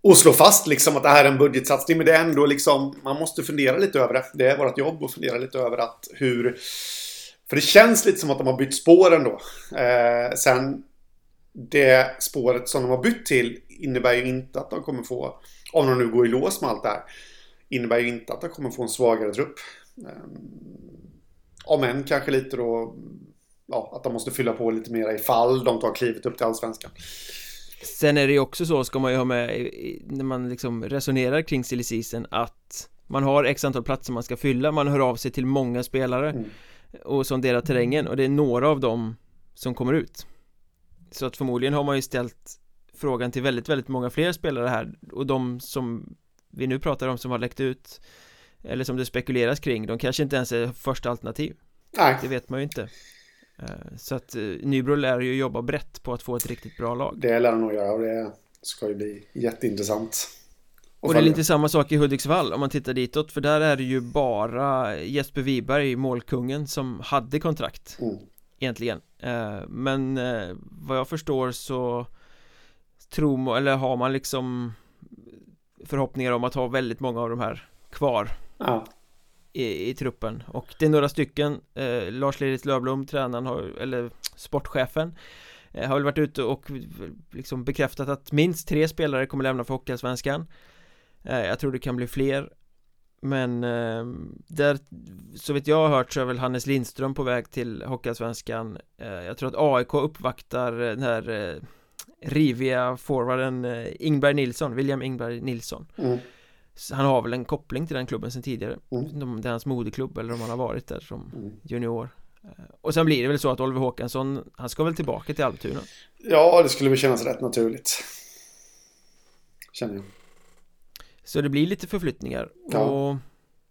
Speaker 2: och slå fast liksom att det här är en budgetsatsning. Men det är ändå liksom, man måste fundera lite över det. Det är vårt jobb att fundera lite över att hur... För det känns lite som att de har bytt spår ändå. Eh, sen det spåret som de har bytt till innebär ju inte att de kommer få, om de nu går i lås med allt det här, innebär ju inte att de kommer få en svagare trupp. Eh, om än kanske lite då, ja, att de måste fylla på lite mer ifall de tar klivet upp till allsvenskan.
Speaker 1: Sen är det ju också så, ska man ju ha med när man liksom resonerar kring silly season att man har x antal platser man ska fylla, man hör av sig till många spelare mm. och sonderar terrängen och det är några av dem som kommer ut så att förmodligen har man ju ställt frågan till väldigt, väldigt många fler spelare här och de som vi nu pratar om som har läckt ut eller som det spekuleras kring, de kanske inte ens är första alternativ Nej. Det vet man ju inte så att eh, Nybro lär ju jobba brett på att få ett riktigt bra lag.
Speaker 2: Det lär han nog göra och det ska ju bli jätteintressant.
Speaker 1: Och det är lite samma sak i Hudiksvall om man tittar ditåt För där är det ju bara Jesper Wiberg, målkungen, som hade kontrakt mm. Egentligen. Eh, Men vad jag förstår så Tror man, eller har man liksom Förhoppningar om att ha väldigt många av de här kvar? Ja i, i truppen. Och det är några stycken eh, Lars Liris Lövblom, tränaren, har, eller sportchefen eh, har väl varit ute och eh, liksom bekräftat att minst tre spelare kommer lämna för Hockeyallsvenskan. Eh, Jag tror det kan bli fler. Men eh, där, så vitt jag har hört så är väl Hannes Lindström på väg till Hockeyallsvenskan. Eh, Jag tror att AIK uppvaktar eh, den här eh, riviga forwarden eh, Ingberg Nilsson, William Ingberg Nilsson. Mm han har väl en koppling till den klubben sen tidigare mm. Det är hans moderklubb eller om han har varit där som mm. junior eh, Och sen blir det väl så att Oliver Håkansson Han ska väl tillbaka till Almtuna
Speaker 2: Ja, det skulle väl kännas rätt naturligt Känner jag
Speaker 1: Så det blir lite förflyttningar ja. och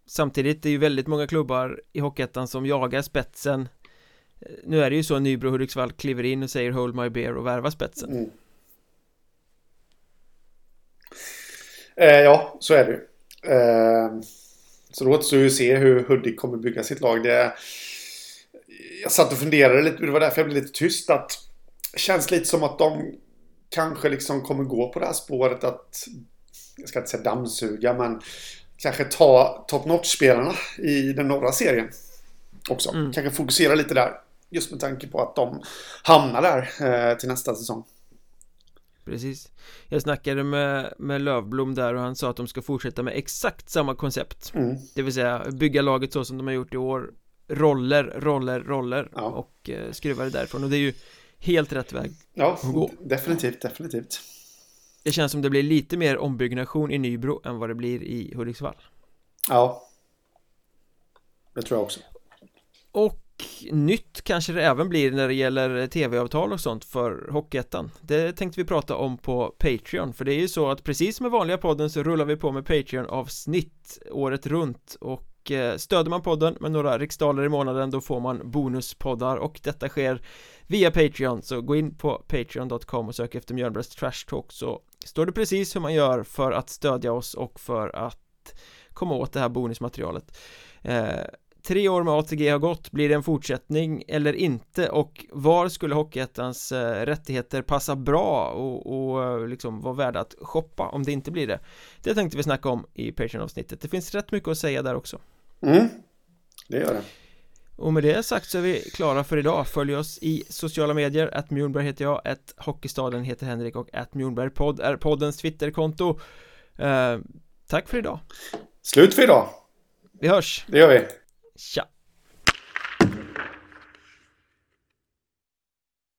Speaker 1: Samtidigt är ju väldigt många klubbar i Hockeyettan som jagar spetsen eh, Nu är det ju så att Nybro Hudiksvall kliver in och säger Hold my beer och värvar spetsen mm.
Speaker 2: Eh, ja, så är det ju. Eh, så då återstår ju att se hur Hudik kommer bygga sitt lag. Det, jag satt och funderade lite, det var därför jag blev lite tyst att känns lite som att de kanske liksom kommer gå på det här spåret att, jag ska inte säga dammsuga, men kanske ta top notch-spelarna i den norra serien också. Mm. Kanske fokusera lite där. Just med tanke på att de hamnar där eh, till nästa säsong.
Speaker 1: Precis. Jag snackade med, med Lövblom där och han sa att de ska fortsätta med exakt samma koncept. Mm. Det vill säga bygga laget så som de har gjort i år. Roller, roller, roller. Ja. och eh, skruva det därifrån. Och det är ju helt rätt väg
Speaker 2: Ja, att gå. definitivt, definitivt.
Speaker 1: Det känns som det blir lite mer ombyggnation i Nybro än vad det blir i Hudiksvall.
Speaker 2: Ja. Det tror jag också.
Speaker 1: Och nytt kanske det även blir när det gäller tv-avtal och sånt för Hockeyettan. Det tänkte vi prata om på Patreon för det är ju så att precis som med vanliga podden så rullar vi på med Patreon-avsnitt året runt. Och eh, stöder man podden med några riksdaler i månaden då får man bonuspoddar. Och detta sker via Patreon så gå in på patreon.com och sök efter Mjölnbergs Trash Talk så står det precis hur man gör för att stödja oss och för att komma åt det här bonusmaterialet. Eh, Tre år med ATG har gått, blir det en fortsättning eller inte? Och var skulle Hockeyettans eh, rättigheter passa bra och, och eh, liksom vara värda att shoppa om det inte blir det? Det tänkte vi snacka om i Patreon-avsnittet. Det finns rätt mycket att säga där också.
Speaker 2: Mm, det gör det.
Speaker 1: Och med det sagt så är vi klara för idag. Följ oss i sociala medier. Att Mjornberg heter jag. Att Hockeystaden heter Henrik och att Mjornbergpodd är poddens Twitterkonto. Eh, Tack för idag.
Speaker 2: Slut för idag.
Speaker 1: Vi hörs.
Speaker 2: Det gör vi
Speaker 1: しゃ。